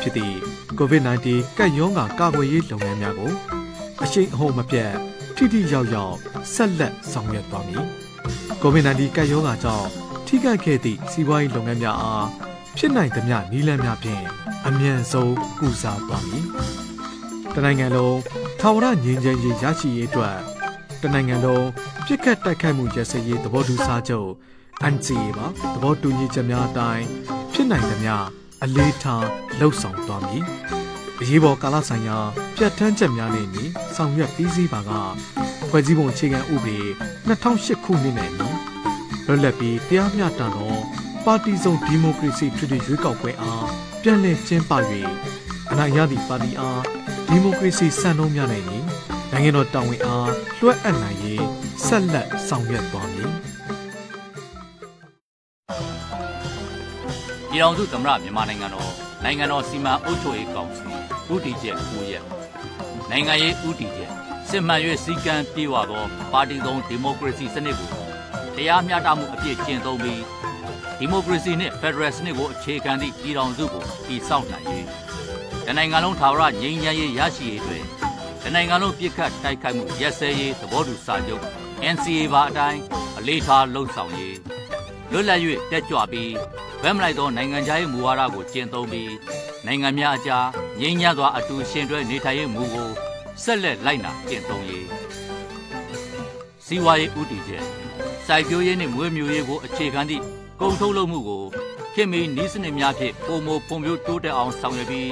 ဖြစ်သည့် COVID-19 ကပ်ရောဂါကာကွယ်ရေးလုပ်ငန်းများကိုအရှိန်အဟုန်မပြတ်ထိထိရောက်ရောက်ဆက်လက်ဆောင်ရွက်သွားမည်။ COVID-19 ကပ်ရောဂါကြောင့်ထိခိုက်ခဲ့သည့်စီးပွားရေးလုပ်ငန်းများအားဖြစ်နိုင်သမျှနည်းလမ်းများဖြင့်အမြန်ဆုံးကုစားသွားမည်။တနိုင်ငံလုံးထာဝရငြိမ်းချမ်းရေးရရှိရေးအတွက်တနိုင်ငံလုံးပြစ်ခတ်တိုက်ခိုက်မှုရစရေးသဘောတူစာချုပ် NCA ပါသဘောတူညီချက်များအတိုင်းဖြစ်နိုင်သမျှ အလေးထားလှုပ်ဆောင်သွားမည်။အရေးပေါ်ကာလဆိုင်ရာပြဋ္ဌာန်းချက်များနဲ့ညီဆောင်ရွက်ပြီးစီးပါကဖွဲ့စည်းပုံအခြေခံဥပဒေ2008ခုနှစ်နဲ့ညီလွတ်လပ်ပြီးတရားမျှတသောပါတီစုံဒီမိုကရေစီထွေထွေရွေးကောက်ပွဲအားပြန်လည်ကျင်းပ၍အနိုင်ရသည့်ပါတီအားဒီမိုကရေစီစံနှုန်းများနဲ့ညီနိုင်ငံတော်တာဝန်အားလွှဲအပ်နိုင်ရေးဆက်လက်ဆောင်ရွက်သွားမည် ပြည်ထောင်စုသမ္မတမြန်မာနိုင်ငံတော်နိုင်ငံတော်စီမံအုပ်ချုပ်ရေးကောင်စီဥတီချက်9ရက်နိုင်ငံရေးဥတီချက်စစ်မှန်၍စီကံပြေဝသောပါတီသုံးဒီမိုကရေစီစနစ်ကိုတရားမျှတမှုအပြည့်ကျင့်သုံးပြီးဒီမိုကရေစီနှင့်ဖက်ဒရယ်စနစ်ကိုအခြေခံသည့်ပြည်ထောင်စုကိုတည်ဆောက်နိုင်၍တနိုင်ငံလုံးထာဝရငြိမ်းချမ်းရေးရရှိရေးတွင်တနိုင်ငံလုံးပြစ်ခတ်တိုက်ခိုက်မှုရက်စဲရေးသဘောတူစာချုပ် NCA ပါအတိုင်းအလေးထားလှုံ့ဆော်ရေးလွတ်လပ်၍တက်ကြွပြီး ဗက်မလိုက်သောနိုင်ငံခြားရေးမူဝါဒကိုကျင့်သုံးပြီးနိုင်ငံများအကြားငြိမ်းချမ်းစွာအတူရှင်တွဲနေထိုင်ရေးမူကိုဆက်လက်လိုက်နာကျင့်သုံးရေးစီးပွားရေးဥတီချက်စိုက်ပျိုးရေးနှင့်မွေးမြူရေးကိုအခြေခံသည့်ကုန်ထုတ်လုပ်မှုကိုခင်မီနီးစနစ်များဖြင့်ပုံမဖွံ့ဖြိုးတိုးတက်အောင်ဆောင်ရွက်ပြီး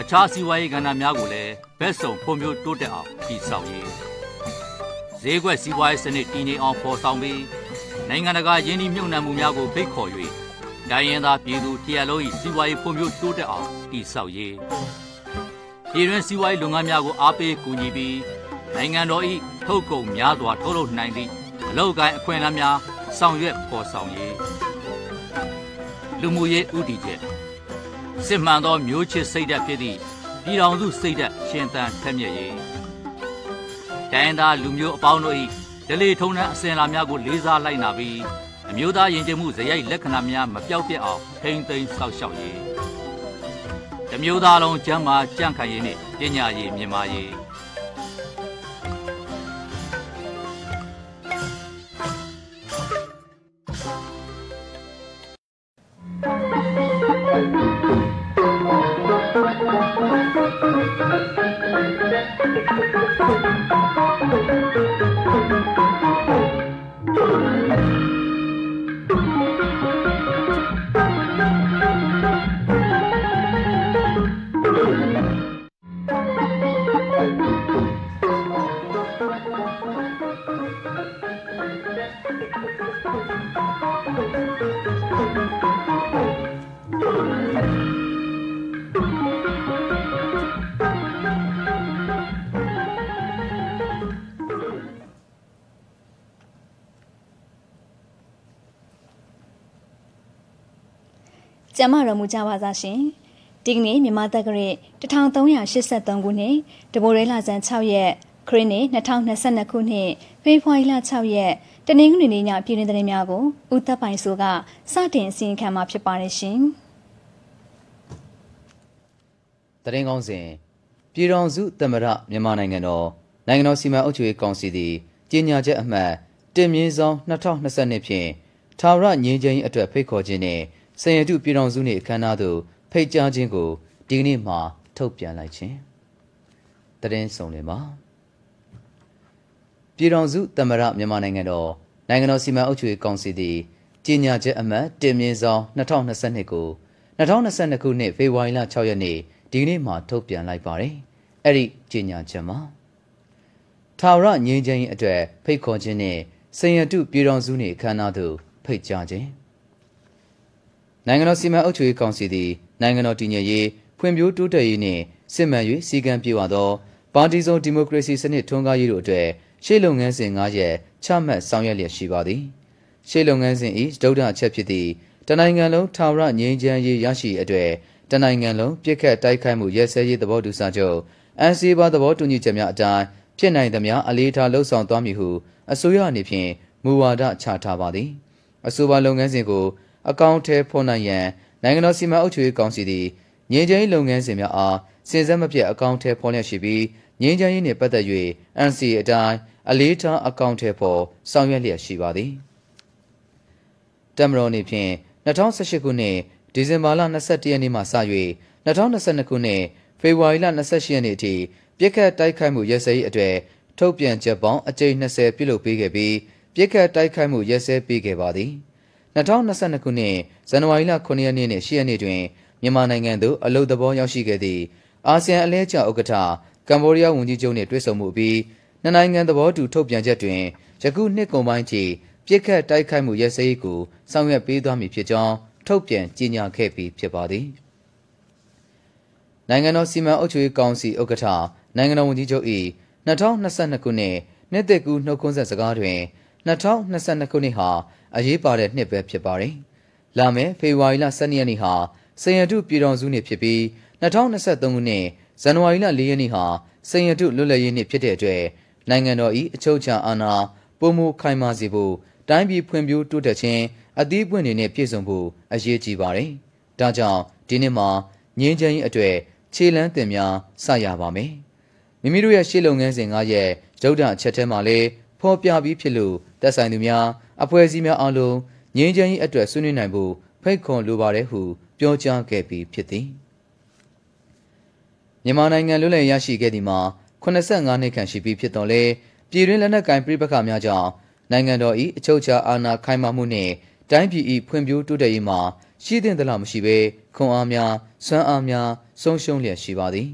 အခြားစီးပွားရေးကဏ္ဍများကိုလည်းဘက်စုံဖွံ့ဖြိုးတိုးတက်အောင်တည်ဆောက်ရေးဈေးကွက်စီးပွားရေးစနစ်တည်ငြိမ်အောင်ဖော်ဆောင်ပြီးနိုင်ငံတကာယင်းနှိမ့်မြုပ်နှံမှုများကိုဖိတ်ခေါ်၍ တိုင်းရင်းသားပြည်သူတရလုံး၏စီးပွားရေးဖွံ့ဖြိုးတိုးတက်အောင်တည်ဆောက်ရေးပြည်တွင်းစီးပွားရေးလုပ်ငန်းများကိုအားပေးကူညီပြီးနိုင်ငံတော်၏ထုတ်ကုန်များစွာထုတ်လုပ်နိုင်သည့်အလောက်ကိုင်းအခွင့်အလမ်းများဆောင်ရွက်ဖော်ဆောင်ရေးလူမှုရေးဥတီချက်စစ်မှန်သောမျိုးချစ်စိတ်ဓာတ်ဖြစ်သည့်ပြည်တော်စုစိတ်ဓာတ်ရှင်သန်ထက်မြက်ရေးတိုင်းသားလူမျိုးအပေါင်းတို့၏ဒလေထုံနှံအစဉ်လာများကိုလေးစားလိုက်နာပြီး အမျိုးသားယဉ်ကျေးမှုဇယိုက်လက္ခဏာများမပြောက်ပြက်အောင်ထိမ့်သိမ်းစောင့်ရှောက်ရေးတမျိုးသားလုံးကျမ်းမာကြံ့ခိုင်ရေးနှင့်ပညာရေးမြင့်မာရေး ကျမတော်မူကြပါစားရှင်ဒီကနေ့မြန်မာတက္ကရာ1383ခုနှစ်တဘိုရဲလာဇန်6ရက်ခရစ်နှစ်2022ခုနှစ်ဖေဖော်ဝါရီလ6ရက်တနင်္ဂနွေနေ့ညပြည်တွင်သတင်းများကိုဦးသက်ပိုင်ဆိုကစတင်အစီရင်ခံမှာဖြစ်ပါတယ်ရှင်တရင်ကောင်းစဉ်ပြည်တော်စုသမ္မတမြန်မာနိုင်ငံတော်နိုင်ငံတော်စီမံအုပ်ချုပ်ရေးကောင်စီသည်ကြေညာချက်အမှတ်တင်မြင့်ဆောင်2022ဖြင့်ထာဝရငြိမ်းချမ်းရေးအတွက်ဖိတ်ခေါ်ခြင်းနှင့် စင်ရတုပြည်တော်စုနှင့်အခမ်းအနားသို့ဖိတ်ကြားခြင်းကိုဒီကနေ့မှထုတ်ပြန်လိုက်ခြင်းတရင်ဆောင်လင်ပါပြည်တော်စုသမ္မတမြန်မာနိုင်ငံတော်နိုင်ငံတော်စီမံအုပ်ချုပ်ရေးကောင်စီသည်ကြေညာချက်အမှတ်တင်မြင့်ဆောင်2022ကို2022ခုနှစ်ဖေဖော်ဝါရီလ6ရက်နေ့ဒီကနေ့မှထုတ်ပြန်လိုက်ပါတယ်။အဲ့ဒီကြေညာချက်မှာထာဝရငြိမ်းချမ်းရေးအတွက်ဖိတ်ခေါ်ခြင်းနဲ့စင်ရတုပြည်တော်စုနှင့်ခန္ဓာသို့ဖိတ်ကြားခြင်း နိုင်ငံတော်စီမံအုပ်ချုပ်ရေးကောင်စီသည်နိုင်ငံတော်တည်ငြိမ်ရေးဖွံ့ဖြိုးတိုးတက်ရေးနှင့်စစ်မှန်၍စီကံပြေဝသောပါတီစုံဒီမိုကရေစီစနစ်ထွန်းကားရေးတို့အတွက်ရှေ့လုပ်ငန်းစဉ်9ရက်ချမှတ်ဆောင်ရွက်လျက်ရှိပါသည်ရှေ့လုပ်ငန်းစဉ်၏ဒုတိယအချက်ဖြစ်သည့်တနိုင်ငံလုံးထာဝရငြိမ်းချမ်းရေးရရှိအတွက်တနိုင်ငံလုံးပြစ်ခတ်တိုက်ခိုက်မှုရဲစဲရေးသဘောတူစာချုပ် NCA ပါသဘောတူညီချက်များအတိုင်းဖြစ်နိုင်သမျှအလေးထားလှုံ့ဆော်သွားမည်ဟုအစိုးရအနေဖြင့်မူဝါဒချထားပါသည်အဆိုပါလုပ်ငန်းစဉ်ကို အကောင့်ထဲဖော်နိုင်ရန်နိုင်ငံတော်စီမံအုပ်ချုပ်ရေးကောင်စီသည်ငြိမ်းချမ်းရေးလုပ်ငန်းစဉ်များအားစဉ်ဆက်မပြတ်အကောင့်ထဲဖော်လျက်ရှိပြီးငြိမ်းချမ်းရေးနှင့်ပတ်သက်၍ NCA အတိုင်းအလေးထားအကောင့်ထဲပေါ်ဆောင်ရွက်လျက်ရှိပါသည်တမတော်နေဖြင့်2018ခုနှစ်ဒီဇင်ဘာလ22ရက်နေ့မှစ၍2022ခုနှစ်ဖေဖော်ဝါရီလ28ရက်နေ့အထိပြစ်ခတ်တိုက်ခိုက်မှုရဲစဲရေးအတွေ့ထုတ်ပြန်ချက်ပေါင်းအကြိမ်20ပြုလုပ်ပေးခဲ့ပြီးပြစ်ခတ်တိုက်ခိုက်မှုရဲစဲပေးခဲ့ပါသည် 2022ခုနှစ်ဇန်နဝါရီလ9ရက်နေ့နဲ့10ရက်နေ့တွင်မြန်မာနိုင်ငံသို့အလုသဘောရောက်ရှိခဲ့သည့်အာဆီယံအလဲကျဥက္ကဋ္ဌကမ္ဘောဒီးယားဝန်ကြီးချုပ်နှင့်တွေ့ဆုံမှုပြီးနှစ်နိုင်ငံသဘောတူထုတ်ပြန်ချက်တွင်ယခုနှစ်ကုန်ပိုင်းထိပြစ်ခတ်တိုက်ခိုက်မှုရဲစဲရေးကိုဆောင်ရွက်ပေးသွားမည်ဖြစ်ကြောင်းထုတ်ပြန်ကြေညာခဲ့ပြီးဖြစ်ပါသည်နိုင်ငံတော်စီမံအုပ်ချုပ်ရေးကောင်စီဥက္ကဋ္ဌနိုင်ငံတော်ဝန်ကြီးချုပ်၏2022ခုနှစ်နှစ်သက်ကူနှုတ်ခွန်းဆက်စကားတွင်2022ခုနှစ်ဟာ အရေးပါတဲ့နှစ်ပဲဖြစ်ပါတယ်။လာမယ့်ဖေဖော်ဝါရီလ12ရက်နေ့ဟာစင်ရတုပြည်တော်စုနှစ်ဖြစ်ပြီး2023ခုနှစ်ဇန်နဝါရီလ4ရက်နေ့ဟာစင်ရတုလွတ်လပ်ရေးနှစ်ဖြစ်တဲ့အတွက်နိုင်ငံတော်၏အချုပ်အခြာအာဏာပုံမှုခိုင်မာစေဖို့တိုင်းပြည်ဖွံ့ဖြိုးတိုးတက်ခြင်းအသီးပွင့်တွေနဲ့ပြည့်စုံဖို့အရေးကြီးပါတယ်။ဒါကြောင့်ဒီနှစ်မှာငင်းချမ်းရေးအတွေ့ခြေလန်းတင်များစရပါမယ်။မိမိတို့ရဲ့ရှေ့လုပ်ငန်းစဉ်၅ရဲ့ဒုဒ္ဒအချက်ထဲမှာလည်းဖော်ပြပြီးဖြစ်လို့တက်ဆိုင်သူများ အဖွဲ့အစည်းများအားလုံးငင်းချမ်းရေးအတွက်ဆွေးနွေးနိုင်ဖို့ဖိတ်ခေါ်လိုပါတယ်ဟုပြောကြားခဲ့ပြီးဖြစ်သည်မြန်မာနိုင်ငံလွတ်လပ်ရရှိခဲ့သည်မှာ85နှစ်ခန့်ရှိပြီဖြစ်တော်လဲပြည်တွင်းလက်နက်ကင်ပြိပခါများကြောင့်နိုင်ငံတော်၏အချုပ်အခြာအာဏာခိုင်မာမှုနှင့်တိုင်းပြည်၏ဖွံ့ဖြိုးတိုးတက်ရေးမှာရှိသင့်သလားမရှိဘဲခွန်အားများစွမ်းအားများဆုံးရှုံးလျက်ရှိပါသည်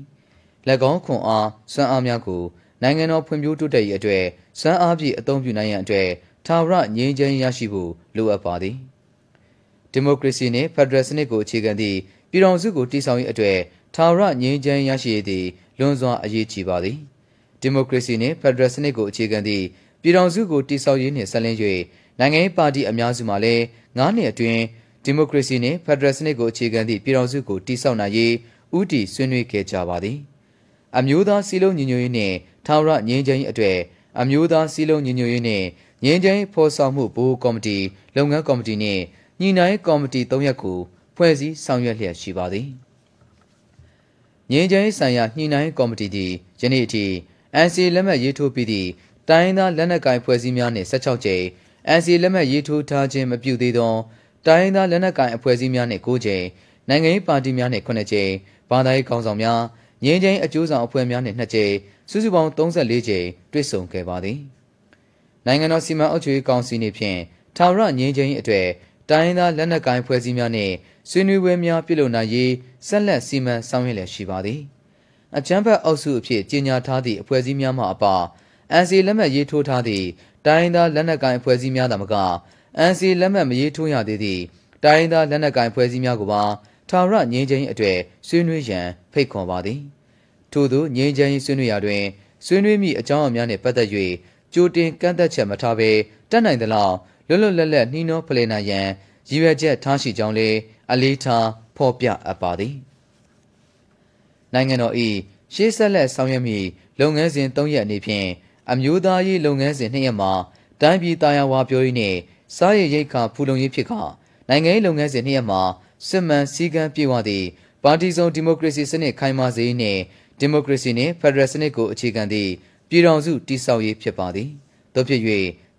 ၎င်းခွန်အားစွမ်းအားများကိုနိုင်ငံတော်ဖွံ့ဖြိုးတိုးတက်ရေးအတွက်စွမ်းအားပြည့်အသုံးပြုနိုင်ရန်အတွက် ထာဝရငြိမ်းချမ်းရရှိဖို့လိုအပ်ပါသည်ဒီမိုကရေစီနှင့်ဖက်ဒရယ်စနစ်ကိုအခြေခံသည့်ပြည်ထောင်စုကိုတည်ဆောက်ရေးအတွက်ထာဝရငြိမ်းချမ်းရရှိရေးသည်လွန်စွာအရေးကြီးပါသည်ဒီမိုကရေစီနှင့်ဖက်ဒရယ်စနစ်ကိုအခြေခံသည့်ပြည်ထောင်စုကိုတည်ဆောက်ရေးနှင့်ဆက်လင်း၍နိုင်ငံရေးပါတီအများစုမှလည်း၅နှစ်အတွင်းဒီမိုကရေစီနှင့်ဖက်ဒရယ်စနစ်ကိုအခြေခံသည့်ပြည်ထောင်စုကိုတည်ဆောက်နိုင်ရေးဥတီဆွေးနွေးခဲ့ကြပါသည်အမျိုးသားစည်းလုံးညီညွတ်ရေးနှင့်ထာဝရငြိမ်းချမ်းရေးအတွက်အမျိုးသားစည်းလုံးညီညွတ်ရေးနှင့် ငြိမ်းချမ်းရေးဖော်ဆောင်မှုဘိုးကော်မတီလုပ်ငန်းကော်မတီနှင့်ညီနိုင်ကော်မတီ၃ရပ်ကိုဖွဲ့စည်းဆောင်ရွက်လျက်ရှိပါသည်ငြိမ်းချမ်းရေးဆိုင်ရာညှိနှိုင်းကော်မတီသည်ယနေ့အထိ NC လက်မှတ်ရေးထိုးပြီးသည့်တိုင်းသားလက်နက်ကိုင်ဖွဲ့စည်းများနှင့်16ကြိမ် NC လက်မှတ်ရေးထိုးထားခြင်းမပြုသေးသောတိုင်းသားလက်နက်ကိုင်အဖွဲ့အစည်းများနှင့်9ကြိမ်နိုင်ငံရေးပါတီများနှင့်9ကြိမ်ဘာသာရေးခေါင်းဆောင်များငြိမ်းချမ်းအကျိုးဆောင်အဖွဲ့များနှင့်2ကြိမ်စုစုပေါင်း34ကြိမ်တွေ့ဆုံခဲ့ပါသည် နိုင်ငံတော်စီမံအုပ်ချုပ်ရေးကောင်စီနှင့်ဖြင့်ထာဝရငြိမ်းချမ်းရေးအတွက်တိုင်းသားလက်နက်ကိုင်ဖွဲ့စည်းများနှင့်ဆွေးနွေးပွဲများပြုလုပ်နိုင်ရေးဆက်လက်စီမံဆောင်ရွက်လျက်ရှိပါသည်အကြမ်းဖက်အုပ်စုအဖြစ်ကြီးညာထားသည့်အဖွဲ့အစည်းများမှအပါ NC လက်မှတ်ရေးထိုးထားသည့်တိုင်းသားလက်နက်ကိုင်အဖွဲ့အစည်းများသာမက NC လက်မှတ်မရေးထိုးရသေးသည့်တိုင်းသားလက်နက်ကိုင်အဖွဲ့အစည်းများကိုပါထာဝရငြိမ်းချမ်းရေးအတွက်ဆွေးနွေးရန်ဖိတ်ခေါ်ပါသည်ထို့သောငြိမ်းချမ်းရေးဆွေးနွေးရာတွင်ဆွေးနွေးမိအကြောင်းအများနှင့်ပတ်သက်၍ ကြိုတင်ကန့်သက်ချက်မထားဘဲတတ်နိုင်သလောက်လွတ်လွတ်လပ်လပ်နှီးနှောဖလှယ်နိုင်ရန်ရည်ရွယ်ချက်ထားရှိကြောင်းလည်းအလေးထားဖော်ပြအပ်ပါသည်နိုင်ငံတော်၏ရှေးဆက်လက်ဆောင်ရွက်မည့်လုပ်ငန်းစဉ်၃ရက်အနေဖြင့်အမျိုးသားရေးလုပ်ငန်းစဉ်၂ရက်မှာတိုင်းပြည်တာယာဝါပြောရေးနှင့်စားရရိတ်ခါဖူလုံရေးဖြစ်ခနိုင်ငံရေးလုပ်ငန်းစဉ်၂ရက်မှာစစ်မှန်စည်းကမ်းပြည့်ဝသည့်ပါတီစုံဒီမိုကရေစီစနစ်ခိုင်မာစေနှင့်ဒီမိုကရေစီနှင့်ဖက်ဒရယ်စနစ်ကိုအခြေခံသည့် ပြည်ထောင်စုတည်ဆောက်ရေးဖြစ်ပါသည်သို့ဖြစ်၍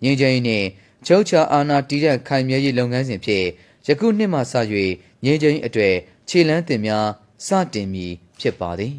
ငြိမ်းချမ်းရေးနှင့်ချုပ်ချာအာဏာတည်တဲ့ခိုင်မြဲရေးလုပ်ငန်းစဉ်ဖြင့်ယခုနှစ်မှစ၍ငြိမ်းချမ်းရေးအတွေ့ခြေလန်းတင်များစတင်မည်ဖြစ်ပါသည်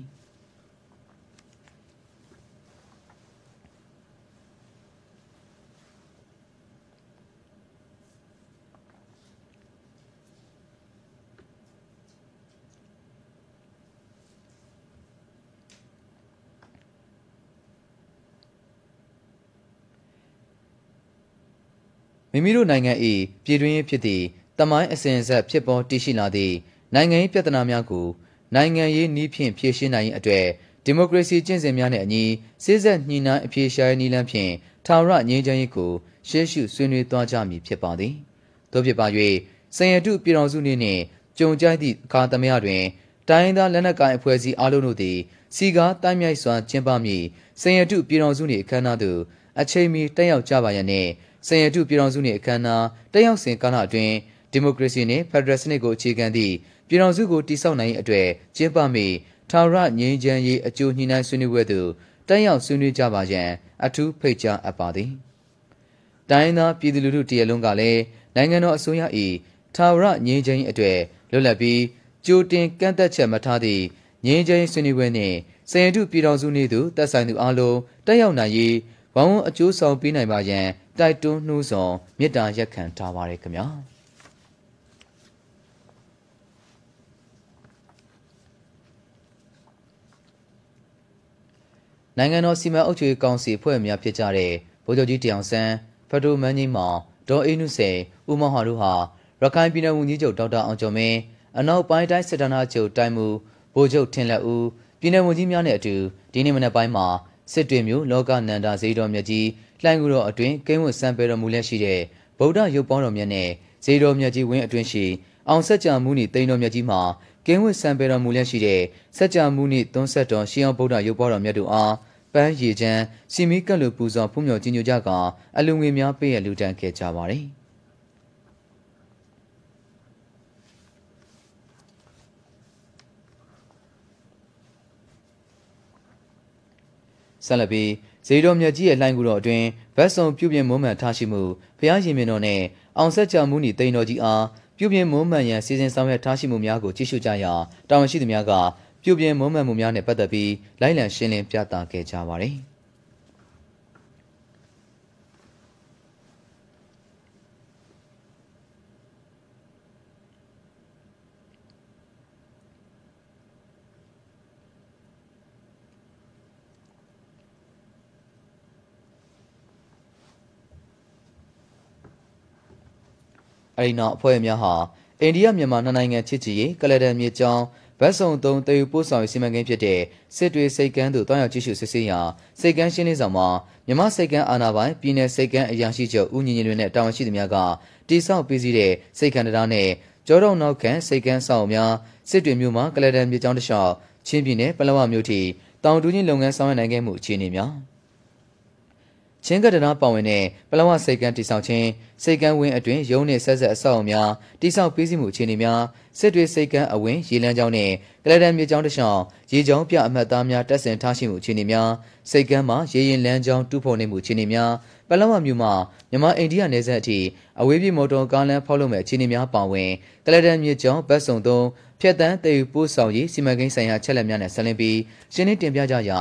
မိမိတို့နိုင်ငံ၏ပြည်တွင်းရေးဖြစ်သည့်တမိုင်းအစဉ်အဆက်ဖြစ်ပေါ်တည်ရှိလာသည့်နိုင်ငံရေးပြဿနာများကိုနိုင်ငံရေးနည်းဖြင့်ဖြေရှင်းနိုင်ရေးအတွက်ဒီမိုကရေစီကျင့်စဉ်များနဲ့အညီစိစက်ညှိနှိုင်းအပြေရှားရေးနည်းလမ်းဖြင့်ထာဝရငြိမ်းချမ်းရေးကိုရှေ့ရှုဆွေးနွေးသွားကြမည်ဖြစ်ပါသည်။သို့ဖြစ်ပါ၍စံရတုပြည်တော်စုနှင့်ကြုံကြိုက်သည့်အခါသမယတွင်တိုင်းသားလက်နက်ကိုင်အဖွဲ့အစည်းအလုံးတို့သည်စီကားတိုင်းမြိုက်စွာကျင်းပမည်စံရတုပြည်တော်စုနှင့်အခမ်းအနားသို့အချိန်မီတက်ရောက်ကြပါရန်နှင့် စံရတုပြည်တော်စုနှင့်အခမ်းအနားတက်ရောက်စဉ်ကာလအတွင်းဒီမိုကရေစီနှင့်ဖက်ဒရယ်စနစ်ကိုအခြေခံသည့်ပြည်တော်စုကိုတိစောက်နိုင်ရေးအတွက်ကျင်းပမိထာဝရငြိမ်းချမ်းရေးအကျိုးညှိနှိုင်းဆွေးနွေးပွဲသို့တက်ရောက်ဆွေးနွေးကြပါရန်အထူးဖိတ်ကြားအပ်ပါသည်။တိုင်းသားပြည်သူလူထုတရလုံးကလည်းနိုင်ငံတော်အစိုးရ၏ထာဝရငြိမ်းချမ်းရေးအတွက်လွတ်လပ်ပြီးကြိုတင်ကန့်သက်ချက်မထားသည့်ငြိမ်းချမ်းရေးဆွေးနွေးပွဲနှင့်စရန်တုပြည်တော်စုနေ့သို့တက်ဆိုင်သူအလုံးတက်ရောက်နိုင်ရေးဝမ်ဝန်းအကျိုးဆောင်ပေးနိုင်ပါရန် တိုက်တွန်းနှိုးဆော်မေတ္တာရက်ခံထားပါရခင်ဗျာ။နိုင်ငံတော်စီမံအုပ်ချုပ်ရေးကောင်စီဖွဲ့များဖြစ်ကြတဲ့ဗိုလ်ချုပ်ကြီးတယောင်ဆန်းဖက်ဒိုမန်းကြီးမောင်ဒေါ်အေးနုစိန်ဦးမောင်ဟာတို့ဟာရခိုင်ပြည်နယ်ဝန်ကြီးချုပ်ဒေါက်တာအောင်ကျော်မင်းအနောက်ပိုင်းတိုင်းစစ်ဌာနချုပ်တိုင်းမူဗိုလ်ချုပ်ထင်လက်ဦးပြည်နယ်ဝန်ကြီးများနဲ့အတူဒီနေ့မနက်ပိုင်းမှာစစ်တွေမျိုးလောကနန္ဒာဇေတော်မြတ်ကြီး လှိုင်းကူတော်အတွင်ကိန်းဝတ်စံပေတော်မူလက်ရှိတဲ့ဗုဒ္ဓရုပ်ပေါင်းတော်မြတ်နဲ့ဇေတော်မြတ်ကြီးဝင်းအတွင်ရှိအောင်ဆက်ကြမူနီတိန်တော်မြတ်ကြီးမှာကင်းဝတ်စံပေတော်မူလက်ရှိတဲ့စัจ जा မူနီသွန်းဆက်တော်ရှင်းအောင်ဗုဒ္ဓရုပ်ပေါင်းတော်မြတ်တို့အားပန်းရည်ချမ်းစီမီကက်လိုပူဇော်ဖုံးမြော်ကြီးညိုကြကအလူငွေများပေးရလူတန်းခဲ့ကြပါတယ်။ဆက်လက်ပြီး ဇေတော်မြတ်ကြီးရဲ့လှိုင်းကူတော်အတွင်းဗတ်စုံပြုပြင်မွမ်းမံထားရှိမှုဘုရားရှင်မြင်တော်နဲ့အောင်ဆက်ကြမှုနီတိန်တော်ကြီးအားပြုပြင်မွမ်းမံရန်စီစဉ်ဆောင်ရွက်ထားရှိမှုများကိုကြည့်ရှုကြရာတာဝန်ရှိသူများကပြုပြင်မွမ်းမံမှုများနဲ့ပတ်သက်ပြီးလိုက်လံရှင်းလင်းပြသခဲ့ကြပါတယ်။ အဲဒီနောက်အဖွဲ့များဟာအိန္ဒိယမြန်မာနှစ်နိုင်ငံချစ်ကြည်ရေးကလဒန်မြေကြောင်းဗတ်စုံသုံးတည်ယူပို့ဆောင်ရေးစီမံကိန်းဖြစ်တဲ့စစ်တွေစိတ်ကန်းသို့တွားရောက်ကြည့်ရှုစစ်ဆေးရာစိတ်ကန်းရှင်းလင်းဆောင်မှာမြမစိတ်ကန်းအာနာပိုင်ပြည်내စိတ်ကန်းအရာရှိချုပ်ဦးညီညီလွင်နဲ့တာဝန်ရှိသူများကတိစောက်ပြီးစီးတဲ့စိတ်ကန်းတရားနဲ့ကျောတော်နောက်ခံစိတ်ကန်းဆောင်များစစ်တွေမြို့မှာကလဒန်မြေကြောင်းတစ်လျှောက်ချင်းပြည်နယ်ပလောဝမြို့ထိတောင်တူးချင်းလုပ်ငန်းဆောင်ရွက်နိုင်ခဲ့မှုအခြေအနေများ ချင်းကတနာပါဝင်တဲ့ပလဝစိတ်ကန်းတိဆောက်ခြင်းစိတ်ကန်းဝင်းအတွင်ရုံးနှင့်ဆက်ဆက်အဆောက်အုံများတိဆောက်ပေးစီမှုအခြေအနေများစစ်တွေစိတ်ကန်းအဝင်းရေလန်းကျောင်းနှင့်ကလဒန်မြေကျောင်းတစ်လျှောက်ရေကျောင်းပြအမှတ်သားများတက်ဆင်ထားရှိမှုအခြေအနေများစိတ်ကန်းမှာရေရင်လန်းကျောင်းတူးဖော်နေမှုအခြေအနေများပလဝမြို့မှာမြန်မာအိန္ဒိယနယ်စပ်အထိအဝေးပြေမော်တော်ကားလမ်းဖောက်လုပ်မဲ့အခြေအနေများပါဝင်ကလဒန်မြေကျောင်းဘတ်စုံသုံးဖြတ်တန်းတည်ယူပို့ဆောင်ရေးစီမံကိန်းဆိုင်ရာချက်လက်များနဲ့ဆက်လင်းပြီးရှင်းလင်းတင်ပြကြရာ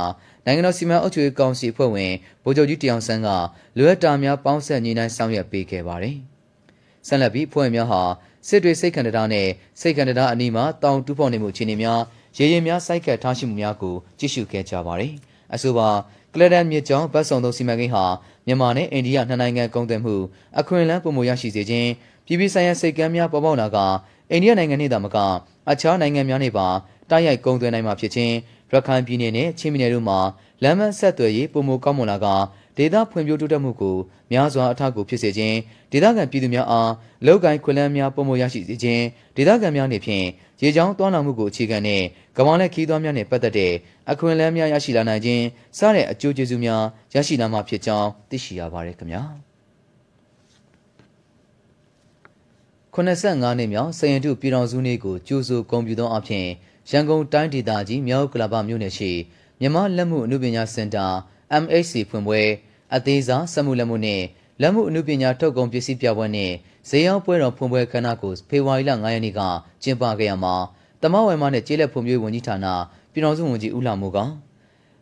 နိုင်ငံတော်စီမံအုပ်ချုပ်ရေးကောင်စီအဖွဲ့ဝင်ဗိုလ်ချုပ်ကြီးတယောင်ဆန်းကလိုအပ်တာများပေါင်းဆက်ညီနိုင်ဆောင်ရွက်ပေးခဲ့ပါတယ်။ဆက်လက်ပြီးအဖွဲ့များဟာစစ်တွေစိတ်ခန္ဓာနဲ့စိတ်ခန္ဓာအနီးမှာတောင်တူးဖော်နေမှုအခြေအနေများရေရင်များစိုက်ကပ်ထားရှိမှုများကိုကြည့်ရှုခဲ့ကြပါတယ်။အဆိုပါကလဒန်မြစ်ကြောင်းဗတ်ဆောင်သောစီမံကိန်းဟာမြန်မာနဲ့အိန္ဒိယနှစ်နိုင်ငံကုန်သွယ်မှုအခွင့်အလမ်းပုံမရရှိစေခြင်းပြည်ပဆိုင်ရာစိတ်ကမ်းများပေါ်ပေါက်လာကအိန္ဒိယနိုင်ငံနှင့်သာမကအခြားနိုင်ငံများနှင့်ပါတိုက်ရိုက်ကုန်သွယ်နိုင်မှာဖြစ်ခြင်း ရခိုင်ပြည်နယ်နဲ့ချင်းပြည်နယ်တို့မှာလမ်းမဆက်သွယ်ရေးပုံမကောင်းမွန်လာကဒေသဖွံ့ဖြိုးတိုးတက်မှုကိုများစွာအထောက်အကူဖြစ်စေခြင်းဒေသခံပြည်သူများအားလောက်ကိုင်းခွင့်လန်းများပုံမရရှိစေခြင်းဒေသခံများနေဖြင့်ရေချောင်းတွားလာမှုကိုအခြေခံတဲ့ကမ္ဘာလက်ခီးသွွားများနဲ့ပတ်သက်တဲ့အခွင့်အလမ်းများရရှိလာနိုင်ခြင်းစတဲ့အကျိုးကျေးဇူးများရရှိလာမှာဖြစ်ကြောင်းသိရှိရပါတယ်ခင်ဗျာ85နှစ်မြောက်စရင်တုပြည်တော်စုနေ့ကိုကျိုးဆိုဂုဏ်ပြုသောအဖြစ် ရန်ကုန်တိုင်းဒေသကြီးမြောက်ကလပမြို့နယ်ရှိမြန်မာလက်မှုအမှုပညာစင်တာ MHC ဖွင့်ပွဲအသေးစားစက်မှုလက်မှုနှင့်လက်မှုအမှုပညာထုတ်ကုန်ပစ္စည်းပြပွဲနှင့်ဈေးရောက်ပွဲတော်ဖွင့်ပွဲခမ်းနားကိုဖေဖော်ဝါရီလ9ရက်နေ့ကကျင်းပခဲ့ရမှာတမဝိုင်မနဲ့ကျေးလက်ဖွံ့ဖြိုးရေးဝန်ကြီးဌာနပြည်တော်စုဝန်ကြီးဦးလှမိုးက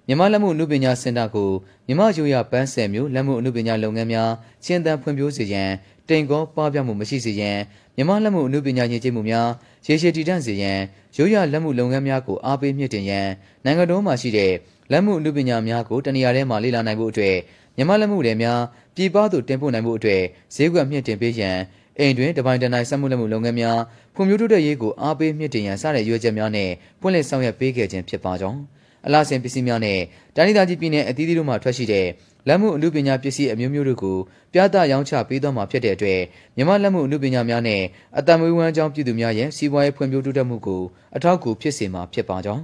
မြန်မာလက်မှုအမှုပညာစင်တာကိုမြန်မာရိုးရာပန်းဆယ်မျိုးလက်မှုအမှုပညာလုပ်ငန်းများချင်းတန်ဖွံ့ဖြိုးစေရန်တိမ်ကောပပျောက်မှုမရှိစေရန် မြန်မာလက်မှုအမှုပညာရည်ကျိမှုများရေရှည်တည်တံ့စေရန်ရိုးရာလက်မှုလုပ်ငန်းများကိုအားပေးမြင့်တင်ရန်နိုင်ငံတော်မှာရှိတဲ့လက်မှုအမှုပညာများကိုတနေရာထဲမှာလေ့လာနိုင်ဖို့အတွက်မြန်မာလက်မှုတွေများပြည်ပသို့တင်ပို့နိုင်ဖို့အတွက်ဈေးကွက်မြင့်တင်ပေးရန်အိမ်တွင်တပိုင်းတနိုင်စက်မှုလက်မှုလုပ်ငန်းများဖွံ့ဖြိုးတိုးတက်ရေးကိုအားပေးမြင့်တင်ရန်စတဲ့ရွေးချက်များနဲ့ပွင့်လင်းဆောင်ရွက်ပေးခဲ့ခြင်းဖြစ်ပါကြောင်းအလားစဉ်ပစ္စည်းများနဲ့တိုင်းဒေသကြီးပြည်နယ်အသီးသီးတို့မှထွက်ရှိတဲ့ လက်မှုအမှုပညာပစ္စည်းအမျိုးမျိုးတို့ကိုပြသရောင်းချပေးသွားမှာဖြစ်တဲ့အတွက်မြန်မာလက်မှုအမှုပညာများနဲ့အတံမွေးဝမ်းကြောင်းပြည်သူများရဲ့စီးပွားရေးဖွံ့ဖြိုးတိုးတက်မှုကိုအထောက်အကူဖြစ်စေမှာဖြစ်ပါကြောင်း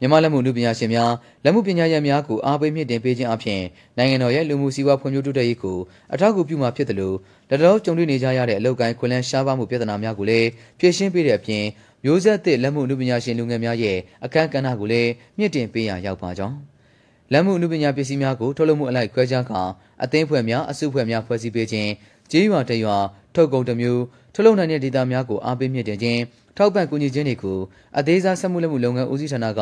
မြမြန်မာလက်မှုလူပညာရှင်များလက်မှုပညာရပ်များကိုအားပေးမြင့်တင်ပေးခြင်းအပြင်နိုင်ငံတော်ရဲ့လူမှုစီးပွားဖွံ့ဖြိုးတိုးတက်ရေးကိုအထောက်အကူပြုမှာဖြစ်တယ်လို့လက်တော်ကြုံတွေ့နေကြရတဲ့အလောက်ကိုင်းခွင့်လန်းရှားပါမှုပြဿနာများကိုလည်းဖြေရှင်းပေးတဲ့အပြင်မျိုးဆက်သစ်လက်မှုလူပညာရှင်လူငယ်များရဲ့အခမ်းကဏ္ဍကိုလည်းမြင့်တင်ပေးရရောက်ပါကြောင်း လက်မှုအမှုပညာပစ္စည်းများကိုထုတ်လုပ်မှုအလိုက်ခွဲခြားကာအသင်းဖွဲ့များအစုဖွဲ့များဖွဲ့စည်းပေးခြင်းကြေးရွာတရွာထုတ်ကုန်တစ်မျိုးထုတ်လုပ်နိုင်တဲ့ဒေသများကိုအားပေးမြင့်တင်ခြင်းထောက်ပံ့ကူညီခြင်းတွေကိုအသေးစားဆက်မှုလက်မှုလုပ်ငန်းဦးစီးဌာနက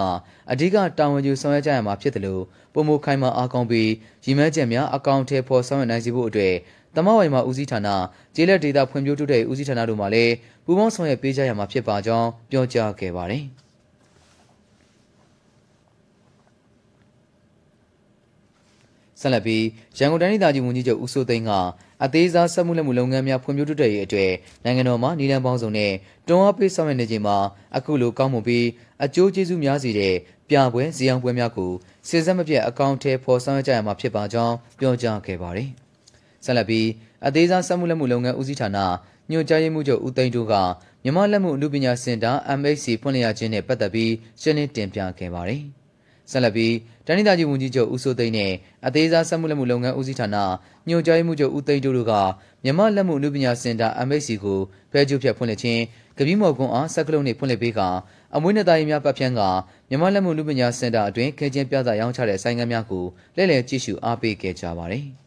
အဓိကတာဝန်ယူဆောင်ရွက်ကြရမှာဖြစ်တယ်လို့ပုံမခိုင်မာအားကောင်းပြီးရည်မှန်းချက်များအကောင့်ထဲပေါ်ဆောင်ရွက်နိုင်စေဖို့အတွက်တမဝိုင်မှာဦးစီးဌာနကျေးလက်ဒေသဖွံ့ဖြိုးတိုးတက်ရေးဦးစီးဌာနတို့မှလည်းပူးပေါင်းဆောင်ရွက်ပေးကြရမှာဖြစ်ပါကြောင်းပြောကြားခဲ့ပါတယ်။ ဆက်လက်ပြီးရန်ကုန်တိုင်းဒေသကြီးဝန်ကြီးချုပ်ဦးစိုးသိန်းကအသေးစားစက်မှုလက်မှုလုပ်ငန်းများဖွံ့ဖြိုးတိုးတက်ရေးအတွက်နိုင်ငံတော်မှနေလန်ပေါင်းစုံနဲ့တွန်းအားပေးဆောင်ရွက်နေချိန်မှာအခုလိုကောင်းမွန်ပြီးအကျိုးကျေးဇူးများစေတဲ့ပြပွဲဇီအောင်ပွဲများကိုစစ်စက်မပြတ်အကောင့်ထဲပေါ်ဆောင်ရွက်ကြရမှာဖြစ်ပါကြောင်းပြောကြားခဲ့ပါတယ်။ဆက်လက်ပြီးအသေးစားစက်မှုလက်မှုလုပ်ငန်းဦးစီးဌာနညွှန်ကြားရေးမှူးချုပ်ဦးသိန်းတို့ကမြန်မာလက်မှုအမှုပညာစင်တာ MHC ဖွင့်လှစ်ရခြင်းနဲ့ပတ်သက်ပြီးရှင်းလင်းတင်ပြခဲ့ပါတယ်။ ဆက်လက်ပြီးတနိဒါကြီးဝန်ကြီးချုပ်ဦးစိုးသိန်းနဲ့အသေးစားစက်မှုလက်မှုလုပ်ငန်းဦးစီးဌာနညွှန်ကြားရေးမှူးချုပ်ဦးသိန်းတို့ကမြန်မာလက်မှုအမှုပညာစင်တာ MHC ကိုဖဲကျုပ်ဖြတ်ဖွင့်လှစ်ခြင်းကပီးမော်ကွန်အားစက်ကလုံးနေဖွင့်လှစ်ပေးကအမွေးနှစ်သားရီများပတ်ဖြန်းကမြန်မာလက်မှုအမှုပညာစင်တာအတွင်းခဲချင်းပြသရောင်းချတဲ့ဆိုင်ငန်းများကိုလက်လည်ကြည့်ရှုအားပေးခဲ့ကြပါတယ်။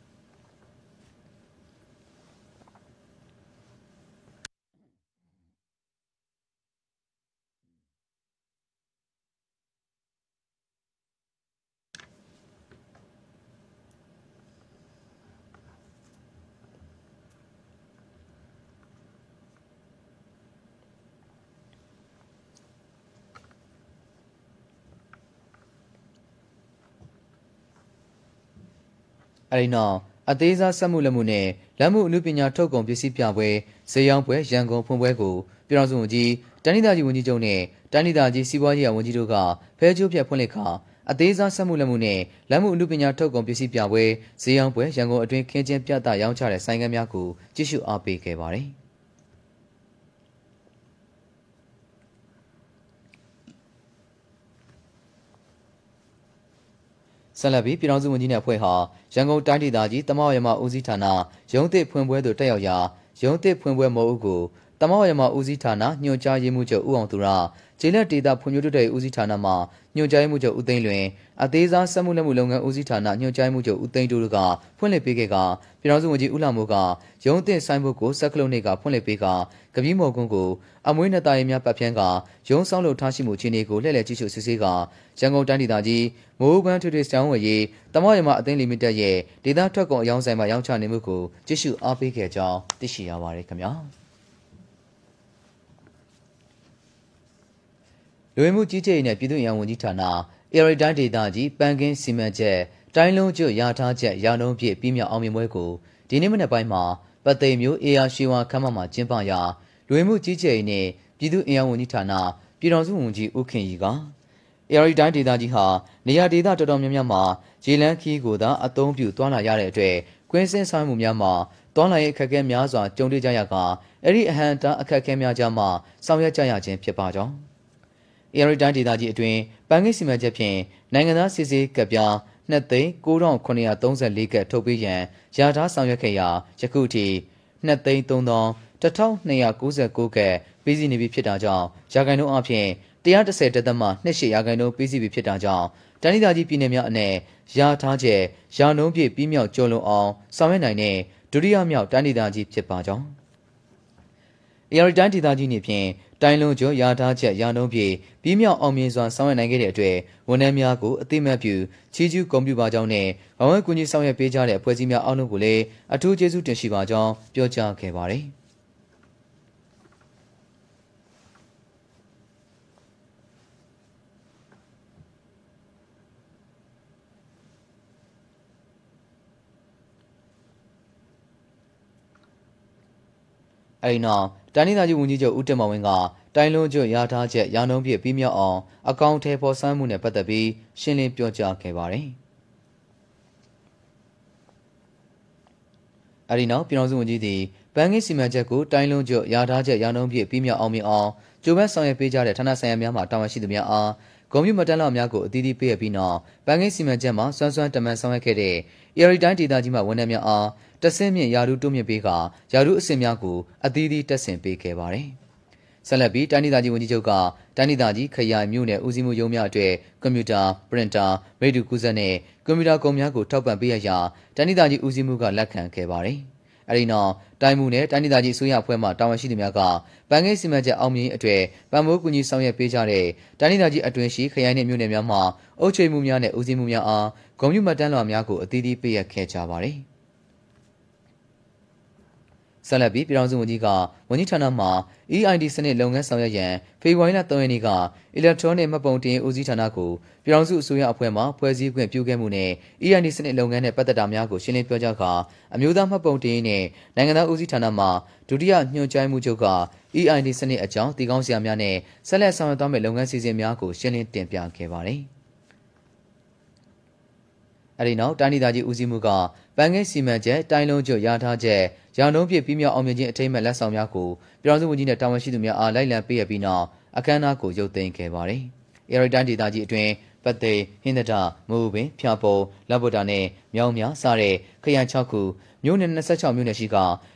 အဲဒီနောက်အသေးစားစက်မှုလက်မှုနဲ့လက်မှုအမှုပညာထုတ်ကုန်ပစ္စည်းပြပွဲဈေးရောင်းပွဲရန်ကုန်ဖွင့်ပွဲကိုပြည်တော်စုဝန်ကြီးတန်းဒေသကြီးဝန်ကြီးချုပ်နဲ့တန်းဒေသကြီးစီးပွားရေးဝန်ကြီးတို့ကဖဲကျိုးပြဖွင့်လှစ်ခါအသေးစားစက်မှုလက်မှုနဲ့လက်မှုအမှုပညာထုတ်ကုန်ပစ္စည်းပြပွဲဈေးရောင်းပွဲရန်ကုန်အတွင်းခင်းကျင်းပြသရောင်းချတဲ့ဆိုင်ကမ်းများကိုကြည့်ရှုအားပေးခဲ့ပါတယ်။ ဆက်လက်ပြီးပြည်ထောင်စုဝန်ကြီးနဲ့အဖွဲ့ဟာရန်ကုန်တိုင်းဒေသကြီးတမောက်ရမဦးစီးဌာနရုံးသစ်ဖွင့်ပွဲသို့တက်ရောက်ရာရုံးသစ်ဖွင့်ပွဲမဟုတ်ကိုတမောက်ရမဦးစီးဌာနညွှန်ကြားရေးမှူးချုပ်ဦးအောင်သူရကျေးလက်ဒေသဖွံ့ဖြိုးတိုးတက်ရေးဦးစီးဌာနမှညွှန်ကြားရေးမှူးချုပ်ဦးသိန်းလွင်အသေးစားစက်မှုလက်မှုလုပ်ငန်းဦးစီးဌာနညွှန်ကြားရေးမှူးချုပ်ဦးသိန်းတို့ကဖွင့်လှစ်ပေးခဲ့ကပြည်ထောင်စုဝန်ကြီးဦးလှမိုးကရုံးသစ်ဆိုင်ဘုတ်ကိုစက်ကလုံးနေကဖွင့်လှစ်ပေးက ကပီးမော်ကွန်းကိုအမွေးနှစ်သားရေးများပတ်ဖြန်းကရုံးဆောင်လို့ထားရှိမှုအခြေအနေကိုလှည့်လည်ကြည့်ရှုစစ်ဆေးကရန်ကုန်တိုင်းဒေသကြီးမိုးဘန်းထွေထွေစောင်းဝယ်ရေးတမော့ရမအသင်းလီမိတက်ရဲ့ဒေသထွက်ကုန်အယောင်းဆိုင်မှာရောင်းချနေမှုကိုကြည့်ရှုအားပေးခဲ့ကြောင်းသိရှိရပါတယ်ခင်ဗျာလူဝင်မှုကြီးကြပ်ရေးနဲ့ပြည်သူ့အင်အားဝန်ကြီးဌာနအေရီတိုင်းဒေသကြီးပန်းကင်းစီမံချက်တိုင်းလုံးကျွရထားချက်ရာနှုန်းပြည့်ပြီးမြောက်အောင်မြင်ပွဲကိုဒီနေ့မနေ့ပိုင်းမှာပတ်သိမ်မျိုးအေယာရွှေဝါခမ်းမမှာကျင်းပရာ လူဝင်မှုကြီးကြပ်ရေးနဲ့ပြည်သူ့အင်အားဝန်ကြီးဌာနပြည်ထောင်စုဝန်ကြီးဦးခင်ရီကအေရီတိုင်းဒေသကြီးဟာနေရာဒေသတော်တော်များများမှာရေလန်းခီးကိုသာအသုံးပြုသွားလာရတဲ့အတွက်ကွင်းစင်းဆိုင်မှုများမှာသွားလာရေးအခက်အခဲများစွာကြုံတွေ့ကြရကအဲ့ဒီအဟံတာအခက်အခဲများကြားမှာဆောင်ရွက်ကြရခြင်းဖြစ်ပါကြောင်းအေရီတိုင်းဒေသကြီးအတွင်းပန်းကိစီမံချက်ဖြင့်နိုင်ငံသားစစ်ဆေးကပြား2,934ကထုတ်ပေးရန်ယာထားဆောင်ရွက်ခဲ့ရာယခုထိ2,300 1299ကပြီးစီးနေပြီဖြစ်တာကြောင့်ရာဂိုင်နှုန်းအပြင်130တသမ28ရာဂိုင်နှုန်းပြီးစီးပြီဖြစ်တာကြောင့်တိုင်းဒေသကြီးပြည်နယ်များအနက်ရာထားချက်ရာနှုန်းပြည့်ပြီးမြောက်ကျော်လွန်အောင်ဆောင်ရွက်နိုင်တဲ့ဒုတိယမြောက်တိုင်းဒေသကြီးဖြစ်ပါကြောင်းအေရီတိုင်းဒေသကြီးနေဖြင့်တိုင်းလုံးကျော်ရာထားချက်ရာနှုန်းပြည့်ပြီးမြောက်အောင်မြင်စွာဆောင်ရွက်နိုင်ခဲ့တဲ့အတွက်ဝန်ထမ်းများကိုအသိမှတ်ပြုချီးကျူးဂုဏ်ပြုပါကြောင်းနဲ့ဘဝကူညီဆောင်ရွက်ပေးကြတဲ့အဖွဲ့အစည်းများအားလုံးကိုလည်းအထူးကျေးဇူးတင်ရှိပါကြောင်းပြောကြားခဲ့ပါတယ်။ အဲဒီနောက်တိုင်းဒေသကြီးဝန်ကြီးချုပ်ဦးတင်မောင်ဝင်းကတိုင်းလုံးကျွရထားချက်ရာနှုန်းပြည့်ပြီးမြောက်အောင်အကောင့်ထဲပေါ်ဆန်းမှုနဲ့ပတ်သက်ပြီးရှင်းလင်းပြောကြားခဲ့ပါတယ်။အဲဒီနောက်ပြည်တော်စုဝန်ကြီးသည်ဘန်ကင်းစီမံချက်ကိုတိုင်းလုံးကျွရထားချက်ရာနှုန်းပြည့်ပြီးမြောက်အောင်မြင်အောင်ကြိုးပမ်းဆောင်ရွက်ပေးကြတဲ့ဌာနဆိုင်ရာများမှတာဝန်ရှိသူများအား ဂုံမြူမတန်းလောက်များကိုအသီးသီးပေးရပြီးနောက်ပန်းကိန်းစီမံချက်မှာစွမ်းစွမ်းတမန်ဆောင်ရွက်ခဲ့တဲ့ AR တိုင်းဒေသကြီးမှဝန်ထမ်းများအားတဆင့်မြင့်ယာရုတိုးမြင့်ပေးကယာရုအဆင့်များကိုအသီးသီးတက်ဆင်ပေးခဲ့ပါတယ်။ဆက်လက်ပြီးတိုင်းဒေသကြီးဝန်ကြီးချုပ်ကတိုင်းဒေသကြီးခရိုင်မြို့နယ်ဦးစီးမှုရုံးများအတွက်ကွန်ပျူတာပရင်တာရေဒီယိုကူးစက်နဲ့ကွန်ပျူတာကုမ္ပဏီများကိုထောက်ပံ့ပေးရရာတိုင်းဒေသကြီးဦးစီးမှုကလက်ခံခဲ့ပါတယ်။ အဲဒီနောက်တိုင်းမှုနဲ့တိုင်းဒေသကြီးအစိုးရအဖွဲ့မှတာဝန်ရှိသူများကပန်းကိန်းစီမံချက်အောင်မြင်အတွေ့ပံ့ပိုးကူညီဆောင်ရွက်ပေးကြတဲ့တိုင်းဒေသကြီးအတွင်းရှိခရိုင်နှင့်မြို့နယ်များမှအုပ်ချုပ်မှုများနဲ့ဦးစီးမှုများအားဂုဏ်ပြုမှတ်တမ်းလွှာများကိုအသီးသီးပေးအပ်ခဲ့ကြပါသည်။ ဆက်လက်ပြီးပြည်ထောင်စုဝန်ကြီးကဝန်ကြီးဌာနမှ EID စနစ်လုပ်ငန်းဆောင်ရွက်ရန်ဖေဖော်ဝါရီလ3ရက်နေ့က Electronic မှတ်ပုံတင်ဦးစီးဌာနကိုပြည်ထောင်စုအစိုးရအဖွဲ့မှဖွဲ့စည်းခွင့်ပြုခဲ့မှုနဲ့ EID စနစ်လုပ်ငန်းနဲ့ပတ်သက်တာများကိုရှင်းလင်းပြောကြားကာအမျိုးသားမှတ်ပုံတင်နဲ့နိုင်ငံသားဦးစီးဌာနမှဒုတိယညွှန်ကြားမှုချုပ်က EID စနစ်အကြောင်းတည်ကောင်းစရာများနဲ့ဆက်လက်ဆောင်ရွက်သွားမယ့်လုပ်ငန်းစီစဉ်များကိုရှင်းလင်းတင်ပြခဲ့ပါတယ်။အဲဒီနောက်တိုင်းဒေသကြီးဦးစီးမှုက ပန်းငယ်စီမံချက်တိုင်းလုံးကျွတ်ရထားချက်ရောင်တုံးပြပြီးမြောက်အောင်မြင်ခြင်းအထိမ်းအမှတ်လက်ဆောင်များကိုပြည်ထောင်စုဝန်ကြီးနဲ့တာဝန်ရှိသူများအားလိုက်လံပေးရပြီးနောက်အခမ်းအနားကိုရုပ်သိမ်းခဲ့ပါတယ်။အေရီတိုင်းဒေသကြီးအတွင်းပတ်သိဟင်းဒတာမူပင်ဖျာပုံလက်ဗုဒ္ဓနဲ့မြောင်းများစတဲ့ခရိုင်6ခုမြို့နယ်26မြို့နယ်ရှိက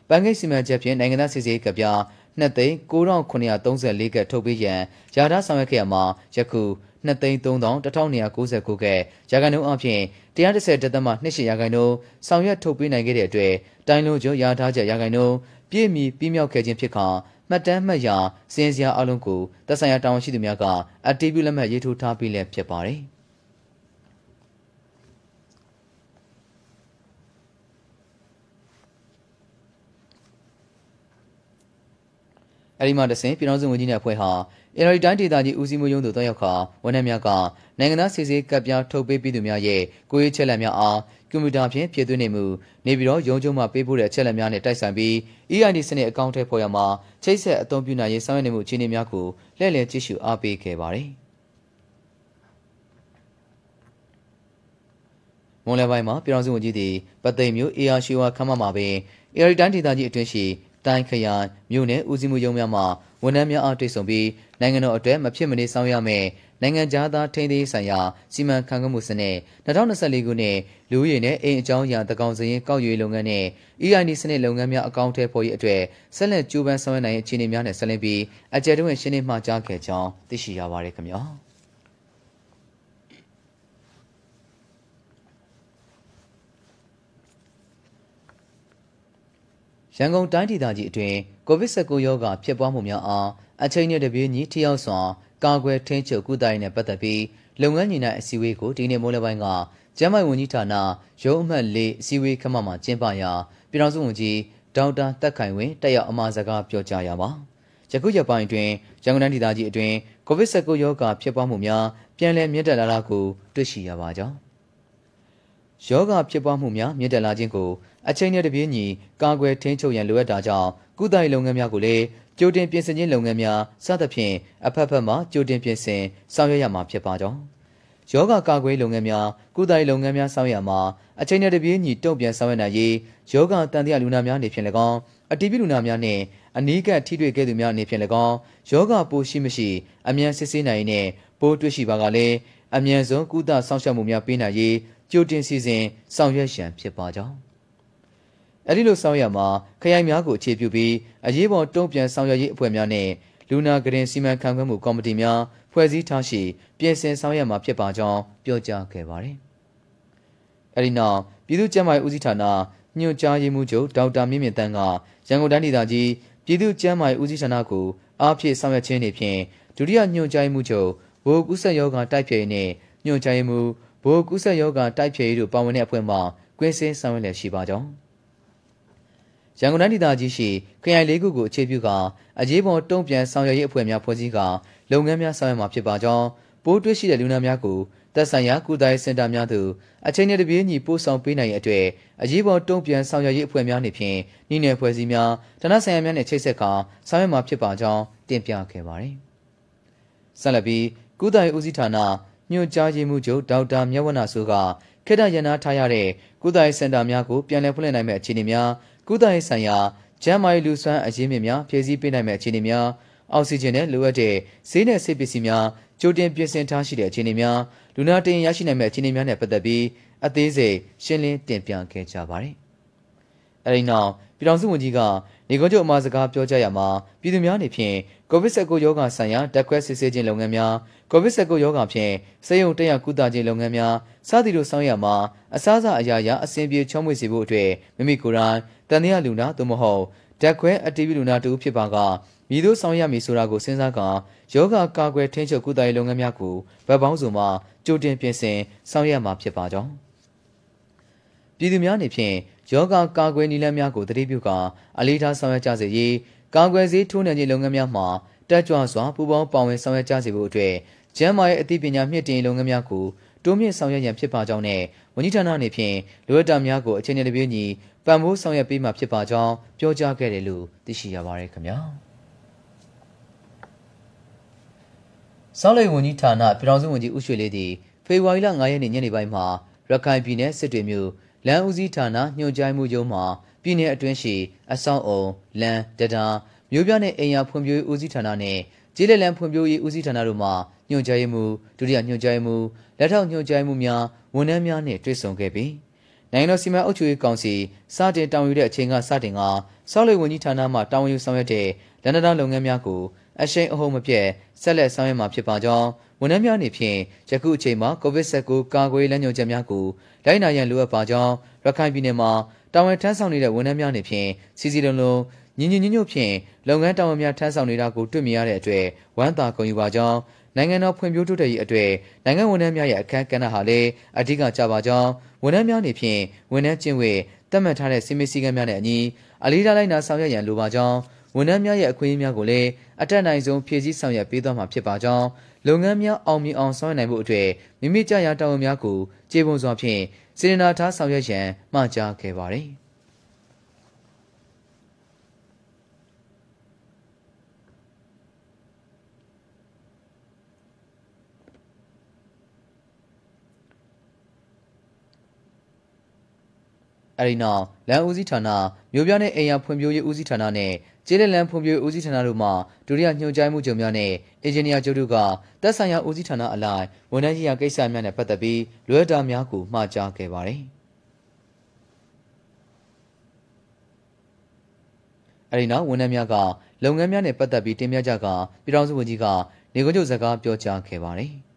ပန်းငယ်စီမံချက်ဖြင့်နိုင်ငံသားစစ်ဆေးကပြား2သိန်း9934ကထုတ်ပေးရန်ယာထားဆောင်ရွက်ခဲ့ရမှာယခု 2သိန်း3299ကရာခိုင်နှုန်းအပြင်130တက်သမ28ရာခိုင်နှုန်းဆောင်ရွက်ထုတ်ပေးနိုင်ခဲ့တဲ့အတွက်တိုင်းလုံးကျော်ယာထားချက်ရာခိုင်နှုန်းပြည့်မီပြည့်မြောက်ခဲ့ခြင်းဖြစ်ကာမှတ်တမ်းမှတ်ရာစင်စရာအလုံးကိုသက်ဆိုင်ရာတာဝန်ရှိသူများကအတည်ပြုလက်မှတ်ရေးထိုးထားပြီးလည်းဖြစ်ပါတယ်။အဲဒီမှတဆင်ပြည်တော်စုဝန်ကြီးနဲ့အဖွဲ့ဟာ အင်ရီတိုင်းဒေသကြီးဦးစီးမှုရုံးသို့တွားရောက်ခါဝန်ထမ်းများကနိုင်ငံသားစီစီကပ်ပြားထုတ်ပေးပြီးသူများရဲ့ကိုယ်ရေးချက်လက်များအားကွန်ပျူတာဖြင့်ဖြည့်သွင်းနေမှုနေပြီးတော့ရုံးချုပ်မှပေးပို့တဲ့အချက်လက်များနဲ့တိုက်ဆိုင်ပြီး EID စနစ်အကောင့်ထဲပေါ်ရမှာချိတ်ဆက်အသုံးပြုနိုင်ရေးဆောင်ရွက်နေမှုအခြေအနေများကိုလှည့်လည်ကြည့်ရှုအားပေးခဲ့ပါတယ်မွန်လယ်ပိုင်းမှာပြည်တော်စုဝန်ကြီးသည်ပတ်သိမ်မျိုးအေယာရှိဝါခမ်းမမှာပင်အေရီတိုင်းဒေသကြီးအတွင်းရှိ တိုင်းခရိုင်မြို့နယ်ဦးစီးမှုရုံးများမှဝန်ထမ်းများအားတွေ့ဆုံပြီးနိုင်ငံတော်အတွက်မဖြစ်မနေဆောင်ရမယ့်နိုင်ငံသားထိန်းသိမ်းဆိုင်ရာစီမံခန့်ခွဲမှုစနစ်2024ခုနှစ်လူဦးရေနဲ့အိမ်အကြောင်းအရာတကောင်စရင်ကောက်ရွေလုပ်ငန်းနဲ့ EID စနစ်လုပ်ငန်းများအကောင့်ထဲပေါ်ရေးအတွက်ဆက်လက်ကြိုးပမ်းဆောင်ရွက်နိုင်တဲ့အခြေအနေများနဲ့ဆက်လက်ပြီးအကြံတွင်ရှင်းလင်းမှကြားခဲ့ကြောင်းသိရှိရပါတယ်ခင်ဗျာ။ ရန်ကုန်တိုင်းဒေသကြီးအတွင်းကိုဗစ် -19 ရောဂါဖြစ်ပွားမှုများအားအချိန်နဲ့တပြေးညီထိရောက်စွာကာကွယ်ထိန်းချုပ်ကုသရေးနဲ့ပတ်သက်ပြီးလုပ်ငန်းညီနိုင်အစည်းအဝေးကိုဒီနေ့မိုးလယ်ပိုင်းကကျန်းမာရေးဝန်ကြီးဌာနရုံးအမှတ်၄အစည်းအဝေးခန်းမမှာကျင်းပရာပြည်ထောင်စုဝန်ကြီးဒေါက်တာတက်ခိုင်ဝင်းတက်ရောက်အမှာစကားပြောကြားရပါယခုရက်ပိုင်းအတွင်းရန်ကုန်တိုင်းဒေသကြီးအတွင်းကိုဗစ် -19 ရောဂါဖြစ်ပွားမှုများပြန်လည်မြင့်တက်လာတာကိုတွေ့ရှိရပါကြောင်းယောဂဖြစ်ပွားမှုများမြင့်တက်လာခြင်းကို အချိန်နဲ့တပြေးညီကာကွယ်ထိန်းချုပ်ရန်လိုအပ်တာကြောင့်ကုသရေးလုပ်ငန်းများကိုလည်းကြိုတင်ပြင်ဆင်ခြင်းလုပ်ငန်းများစသဖြင့်အဖက်ဖက်မှကြိုတင်ပြင်ဆင်ဆောင်ရွက်ရမှာဖြစ်ပါကြောင်းယောဂကာကွယ်လုပ်ငန်းများကုသရေးလုပ်ငန်းများဆောင်ရွက်မှာအချိန်နဲ့တပြေးညီတုံ့ပြန်ဆောင်ရွက်နိုင်ရေးယောဂတန်တရားလူနာများနေဖြင့်၎င်းအတီးပြလူနာများနှင့်အနီးကပ်ထိတွေ့ခဲ့သူများအနေဖြင့်၎င်းယောဂပိုးရှိမရှိအမြန်စစ်ဆေးနိုင်တဲ့ပိုးတွေ့ရှိပါကလည်းအမြန်ဆုံးကုသဆောင်ရှောက်မှုများပေးနိုင်ရေးကြိုတင်စီစဉ်ဆောင်ရွက်ရန်ဖြစ်ပါကြောင်း အဲဒီလိုဆောင်ရွက်မှာခရိုင်များကိုအခြေပြုပြီးအရေးပေါ်တုံ့ပြန်ဆောင်ရွက်ရေးအဖွဲ့များနဲ့လူနာဂရင်စီမံခန့်ခွဲမှုကော်မတီများဖွဲ့စည်းထားရှိပြင်ဆင်ဆောင်ရွက်မှာဖြစ်ပါကြောင်းပြောကြားခဲ့ပါတယ်။အဲဒီနောက်ပြည်သူ့ကျန်းမာရေးဦးစီးဌာနညွှန်ကြားရေးမှူးချုပ်ဒေါက်တာမြင့်မြင့်တန်းကရန်ကုန်တိုင်းဒေသကြီးပြည်သူ့ကျန်းမာရေးဦးစီးဌာနကိုအားဖြည့်ဆောင်ရွက်ခြင်းနေဖြင့်ဒုတိယညွှန်ကြားရေးမှူးချုပ်ဘိုးကုဆက်ယောဂတိုက်ဖြည့်ရေးနဲ့ညွှန်ကြားရေးမှူးဘိုးကုဆက်ယောဂတိုက်ဖြည့်ရေးတို့ပါဝင်တဲ့အဖွဲ့မှကွင်းစင်းဆောင်ရွက်လည်ရှိပါကြောင်း ရန်ကုန်တိုင်းဒေသကြီးရှိခရိုင်လေးခုကိုအခြေပြုကာအရေးပေါ်တုံ့ပြန်ဆောင်ရွက်ရေးအဖွဲ့များဖွဲ့စည်းကာလုပ်ငန်းများဆောင်ရွက်မှာဖြစ်ပါကြောင်းပိုးတွေ့ရှိတဲ့လူနာများကိုသက်ဆိုင်ရာကုသရေးစင်တာများသို့အချိန်နဲ့တပြေးညီပို့ဆောင်ပေးနိုင်ရတဲ့အတွေ့အရေးပေါ်တုံ့ပြန်ဆောင်ရွက်ရေးအဖွဲ့များနေဖြင့်နှိနယ်ဖွဲ့စည်းများဌာနဆိုင်ရာများနဲ့ချိတ်ဆက်ကာဆောင်ရွက်မှာဖြစ်ပါကြောင်းတင်ပြခဲ့ပါတယ်။ဆက်လက်ပြီးကုသရေးဦးစီးဌာနညွှန်ကြားရေးမှူးချုပ်ဒေါက်တာမြတ်ဝနဆိုကခေတ္တရန်နာထားရတဲ့ကုသရေးစင်တာများကိုပြန်လည်ဖွင့်လှစ်နိုင်မယ့်အခြေအနေများ ကုသရေးဆိုင်ရာကျန်းမာရေးလူစွမ်းအရင်းမြစ်များဖြည့်ဆည်းပေးနိုင်မယ့်အခြေအနေများအောက်ဆီဂျင်နဲ့လိုအပ်တဲ့ဈေးနဲ့ဆေးပစ္စည်းများကြိုတင်ပြင်ဆင်ထားရှိတဲ့အခြေအနေများလူနာတင်ရရှိနိုင်မယ့်အခြေအနေများနဲ့ပတ်သက်ပြီးအသေးစိတ်ရှင်းလင်းတင်ပြခဲ့ကြပါတယ်။အဲဒီနောက်ပြည်ထောင်စုဝန်ကြီးကနေကုန်းချုပ်အမှာစကားပြောကြားရမှာပြည်သူများအနေဖြင့် COVID-19 ရောဂါဆိုင်ရာတက်ခွဲစစ်ဆေးခြင်းလုပ်ငန်းများ COVID-19 ရောဂါဖြင့်စေယုံတက်ရကုသခြင်းလုပ်ငန်းများစသည်တို့ဆောင်ရွက်မှာအစားအစာအရာရာအဆင်ပြေချောမွေ့စေဖို့အတွက်မိမိကိုယ်တိုင် တန်တရားလူနာသို့မဟုတ်တက်ခွဲအတီးလူနာတူဖြစ်ပါကမည်သို့ဆောင်ရွက်မည်ဆိုတာကိုစဉ်းစားကာယောဂကာကွယ်ထိန်းချုပ်ကုသရေးလုပ်ငန်းများကိုဗတ်ပေါင်းစုံမှကြိုတင်ပြင်ဆင်ဆောင်ရွက်မှာဖြစ်ပါကြောင်းပြည်သူများအနေဖြင့်ယောဂကာကွယ်နည်းလမ်းများကိုတတိပြုကာအလေးထားဆောင်ရွက်ကြစေရေးကာကွယ်ဆေးထိုးနှံခြင်းလုပ်ငန်းများမှာတက်ကြွစွာပူးပေါင်းပါဝင်ဆောင်ရွက်ကြစေဖို့အတွက်ကျန်းမာရေးအသိပညာမြင့်တင်လုပ်ငန်းများကိုတိုးမြင့်ဆောင်ရွက်ရန်ဖြစ်ပါကြောင်းနဲ့ဝန်ကြီးဌာနအနေဖြင့်လိုအပ်တာများကိုအချိန်နဲ့တပြေးညီ ပံ့ပိုးဆောင်ရွက်ပေးမှာဖြစ်ပါကြောင်းပြောကြားခဲ့တယ်လို့သိရှိရပါတယ်ခင်ဗျာ။ဆောင်းလိန်ဝန်ကြီးဌာနပြည်ထောင်စုဝန်ကြီးဦးရွှေလေးသည်ဖေဖော်ဝါရီလ9ရက်နေ့ညနေပိုင်းမှာရခိုင်ပြည်နယ်စစ်တွေမြို့လမ်းဦးစီးဌာနညွှန်ကြားမှုရုံးမှပြည်내အတွင်းရှိအဆောင်အုံလမ်းတဒါမြို့ပြနဲ့အိမ်ယာဖွံ့ဖြိုးရေးဦးစီးဌာနနဲ့ကျေးလက်လမ်းဖွံ့ဖြိုးရေးဦးစီးဌာနတို့မှညွှန်ကြားရေးမှူးဒုတိယညွှန်ကြားရေးမှူးလက်ထောက်ညွှန်ကြားရေးမှူးများဝန်ထမ်းများနှင့်တွေ့ဆုံခဲ့ပြီး နိုင်ငံတော်စီမံအုပ်ချုပ်ရေးကောင်စီစတင်တောင်းယူတဲ့အချိန်ကစတင်ကဆောက်လုပ်ဝန်ကြီးဌာနမှတာဝန်ယူဆောင်ရွက်တဲ့လန်ဒန်လုပ်ငန်းများကိုအရှိန်အဟုန်မပြတ်ဆက်လက်ဆောင်ရွက်မှာဖြစ်ပါကြောင်းဝန်ထမ်းများအနေဖြင့်ယခုအချိန်မှာ COVID-19 ကာကွယ်လမ်းညွှန်ချက်များကိုလိုက်နာရန်လိုအပ်ပါကြောင်းရခိုင်ပြည်နယ်မှာတာဝန်ထမ်းဆောင်နေတဲ့ဝန်ထမ်းများအနေဖြင့်စီစီလုံးလုံးညီညီညွတ်ညွတ်ဖြင့်လုပ်ငန်းတာဝန်များထမ်းဆောင်နေတာကိုတွေ့မြင်ရတဲ့အတွက်ဝမ်းသာဂုဏ်ယူပါကြောင်းနိုင်ငံတော်ဖွံ့ဖြိုးတိုးတက်ရေးအတွက်နိုင်ငံဝန်ထမ်းများရဲ့အခမ်းကဏ္ဍဟာလည်းအဓိကကျပါကြောင်း ဝန်ထမ်းများအနေဖြင့်ဝန်ထမ်းကျင့်ဝတ်တတ်မှတ်ထားတဲ့စီမံစည်းကမ်းများနဲ့အညီအလေးထားလိုက်နာဆောင်ရွက်ရန်လိုပါကြောင်းဝန်ထမ်းများရဲ့အခွင့်အရေးများကိုလည်းအတက်နိုင်ဆုံးဖြည့်ဆည်းဆောင်ရွက်ပေးသွားမှာဖြစ်ပါကြောင်းလုပ်ငန်းများအောင်မြင်အောင်ဆောင်ရွက်နိုင်ဖို့အတွက်မိမိကြရာတာဝန်များကိုကျေပွန်စွာဖြင့်စေတနာထားဆောင်ရွက်ရန်မှာကြားခဲ့ပါတယ်။ အဲဒီနောက်လမ်းဦးစီးဌာနမြို့ပြနဲ့အိမ်ယာဖွံ့ဖြိုးရေးဦးစီးဌာနနဲ့ကျေးလက်လမ်းဖွံ့ဖြိုးရေးဦးစီးဌာနတို့မှဒုတိယညွှန်ကြားမှုချုပ်များနဲ့အင်ဂျင်နီယာချုပ်တို့ကတပ်ဆိုင်ရာဦးစီးဌာနအလိုက်ဝန်ထမ်းကြီးရာကိစ္စများနဲ့ပတ်သက်ပြီးလွှဲတာများကိုမှာကြားခဲ့ပါတယ်။အဲဒီနောက်ဝန်ထမ်းများကလုပ်ငန်းများနဲ့ပတ်သက်ပြီးတင်ပြကြကပြည်ထောင်စုဝန်ကြီးကနေကုန်းချုပ်စကားပြောကြားခဲ့ပါတယ်။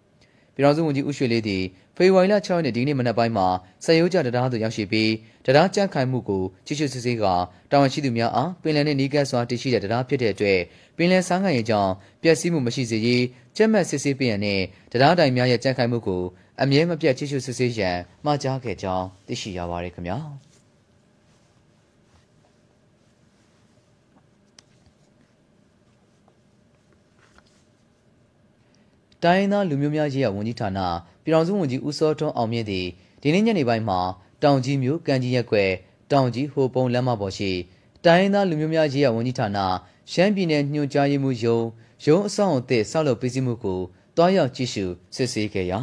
ပြည်ထောင်စုဝန်ကြီးဦးရွှေလေးသည်ဖေဖော်ဝါရီလ6ရက်နေ့ဒီနေ့မနက်ပိုင်းမှာစက်ရိုးကြတရားသို့ရောက်ရှိပြီးတရားကြန့်ခိုင်မှုကိုကြီးစုစစ်ဆေးကတာဝန်ရှိသူများအားပင်လယ်နှင့်နီးကပ်စွာတည်ရှိတဲ့တရားဖြစ်တဲ့အတွက်ပင်လယ်စားငံရေးကြောင့်ပျက်စီးမှုမရှိစေရေးကြက်မှတ်စစ်ဆေးပေးရန်နှင့်တရားတိုင်များရဲ့ကြန့်ခိုင်မှုကိုအမြဲမပြတ်ကြီးစုစစ်ဆေးရန်မှာကြားခဲ့ကြောင်းသိရှိရပါတယ်ခင်ဗျာ။ တိုင်းသားလူမျိုးများရေးရာဝန်ကြီးဌာနပြည်ထောင်စုဝန်ကြီးဦးစောထွန်းအောင်မြင့်သည်ဒီနေ့ညနေပိုင်းမှာတောင်ကြီးမြို့ကံကြီးရက်ကွယ်တောင်ကြီးဟိုပုံလမ်းမပေါ်ရှိတိုင်းသားလူမျိုးများရေးရာဝန်ကြီးဌာနရှမ်းပြည်နယ်ညွှန်ကြားရေးမှူးယုံရုံးအဆောင်အသစ်ဆောက်လုပ်ပေးစီမှုကိုတွားရောက်ကြည့်ရှုစစ်ဆေးခဲ့ရာ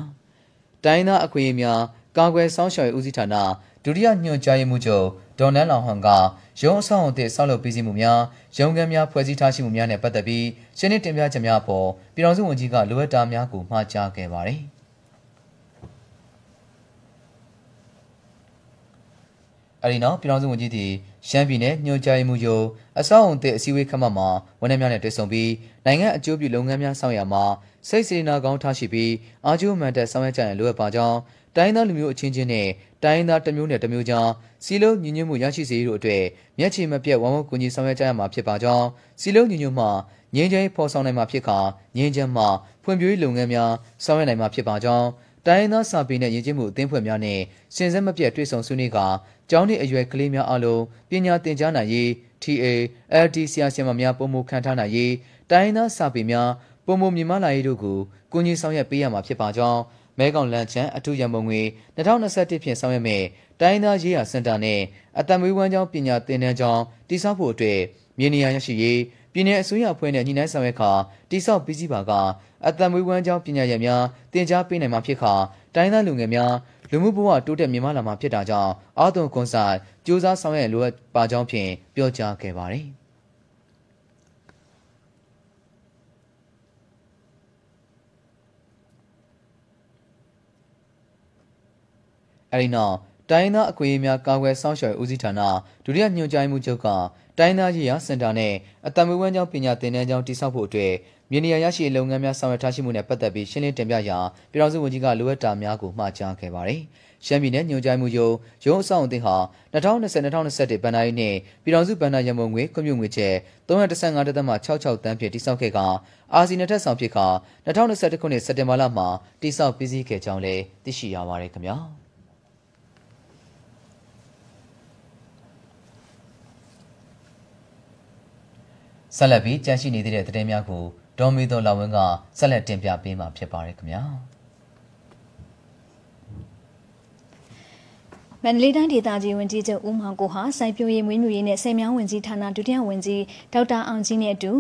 တိုင်းသားအခွင့်အရေးများကာကွယ်ဆောင်ရှောက်ရေးဦးစီးဌာနဒုတိယညွှန်ကြားရေးမှူးချုပ်ဒေါ်နန်းလောင်ဟန်က ရုံးအဆောင်အသစ်ဆောက်လုပ်ပေးစီမှုများရုံးခန်းများဖွဲ့စည်းထားရှိမှုများနဲ့ပတ်သက်ပြီးရှင်းလင်းတင်ပြချက်များပေါ်ပြည်ထောင်စုဝန်ကြီးကလိုအပ်တာများကိုမှာကြားခဲ့ပါတယ်။အဲဒီနောက်ပြည်ထောင်စုဝန်ကြီးသည်ရှမ်းပြည်နယ်ညွှန်ကြားရေးမှူးချုပ်အစောအုံတဲ့အစည်းအဝေးခန်းမမှာဝန်ထမ်းများနဲ့တွေ့ဆုံပြီးနိုင်ငံအကျိုးပြုလုပ်ငန်းများဆောင်ရွက်မှာစိတ်စေနာကောင်းထားရှိပြီးအာကျိုးမှန်တဲ့ဆောင်ရွက်ကြရန်လိုအပ်ပါကြောင်း တိုင်းသားလူမျိုးအချင်းချင်းနဲ့တိုင်းသားတစ်မျိုးနဲ့တစ်မျိုးကြားစီလုံးညီညွတ်မှုရရှိစေရတို့အတွက်မျက်ခြေမပြတ်ဝမ်းဝကူညီဆောင်ရွက်ကြရမှာဖြစ်ပါကြောင်းစီလုံးညီညွတ်မှငြင်းချမ်းဖော်ဆောင်နိုင်မှာဖြစ်ခါငြင်းချမ်းမှဖွံ့ဖြိုးရေးလုပ်ငန်းများဆောင်ရွက်နိုင်မှာဖြစ်ပါကြောင်းတိုင်းသားစာပေနဲ့ယဉ်ကျေးမှုအသင်းဖွဲ့များနဲ့စင်စက်မပြတ်တွေ့ဆုံဆွေးနွေးကာကျောင်းနှင့်အရွယ်ကလေးများအလုံးပညာသင်ကြားနိုင်ရေး TA LD ဆရာဆရာမများပုံမှုခံထားနိုင်ရေးတိုင်းသားစာပေများပုံမှုမြင်မလာရေးတို့ကိုကူညီဆောင်ရွက်ပေးရမှာဖြစ်ပါကြောင်း မဲကောင်လန်ချန်အထူးရန်ပုံငွေ2021ဖြင့်ဆောင်ရွက်မဲ့တိုင်းသားရေးရာစင်တာနဲ့အတံမွေးဝမ်းကျောင်းပညာသင်တန်းကျောင်းတည်ဆောက်ဖို့အတွက်မြေနေရာရရှိရေးပြည်내အစိုးရအဖွဲ့နဲ့ညှိနှိုင်းဆောင်ရွက်ခါတည်ဆောက်ပြီးစီးပါကအတံမွေးဝမ်းကျောင်းပညာရပ်များတင် जा ပေးနိုင်မှာဖြစ်ခါတိုင်းသားလူငယ်များလူမှုဘဝတိုးတက်မြင့်မားလာမှာဖြစ်တာကြောင့်အာသွန်ကွန်ဆိုင်စ조사ဆောင်ရွက်လိုအပ်ပါကြောင်းဖြင့်ပြောကြားခဲ့ပါတယ်။ အဲဒီနောက်တိုင်းသားအခွင့်အရေးများကာကွယ်စောင့်ရှောက်ရေးဦးစီးဌာနဒုတိယညွှန်ကြားမှုချုပ်ကတိုင်းသားရေးရာစင်တာနဲ့အတံမွေးဝမ်းကျောင်းပညာသင်တန်းကျောင်းတည်ဆောက်ဖို့အတွက်မြေနေရာရရှိလုပ်ငန်းများဆောင်ရွက်ထားရှိမှုနဲ့ပတ်သက်ပြီးရှင်းလင်းတင်ပြရာပြည်ထောင်စုဝန်ကြီးကလိုအပ်တာများကိုမှာကြားခဲ့ပါတယ်။ရှမ်းပြည်နယ်ညွှန်ကြားမှုရုံးရုံးအဆောင်အသင်းဟာ2020-2021ဘဏ္ဍာရေးနှစ်ပြည်ထောင်စုဘဏ္ဍာရမုံငွေကွန်မြူငွေကျပ်315.66တန်းဖြင့်တိစောက်ခဲ့ကအာဆီနယ်ထက်ဆောင်ဖြစ်က2021ခုနှစ်စက်တင်ဘာလမှာတိစောက်ပြီးစီးခဲ့ကြောင်းလည်းသိရှိရပါတယ်ခင်ဗျာ။ ဆက်လက်ပြီးကြန့်ရှိနေသေးတဲ့သတင်းများကိုဒေါ်မီတော်လာဝင်းကဆက်လက်တင်ပြပေးမှာဖြစ်ပါတယ်ခင်ဗျာမန္တလေးတိုင်းဒေသကြီးဝန်ကြီးချုပ်ဦးမောင်ကိုဟာစိုက်ပျိုးရေးမွေးမြူရေးနဲ့စိတ်မြောင်းဝန်ကြီးဌာနဒုတိယဝန်ကြီးဒေါက်တာအောင်ကြီးနဲ့အတူ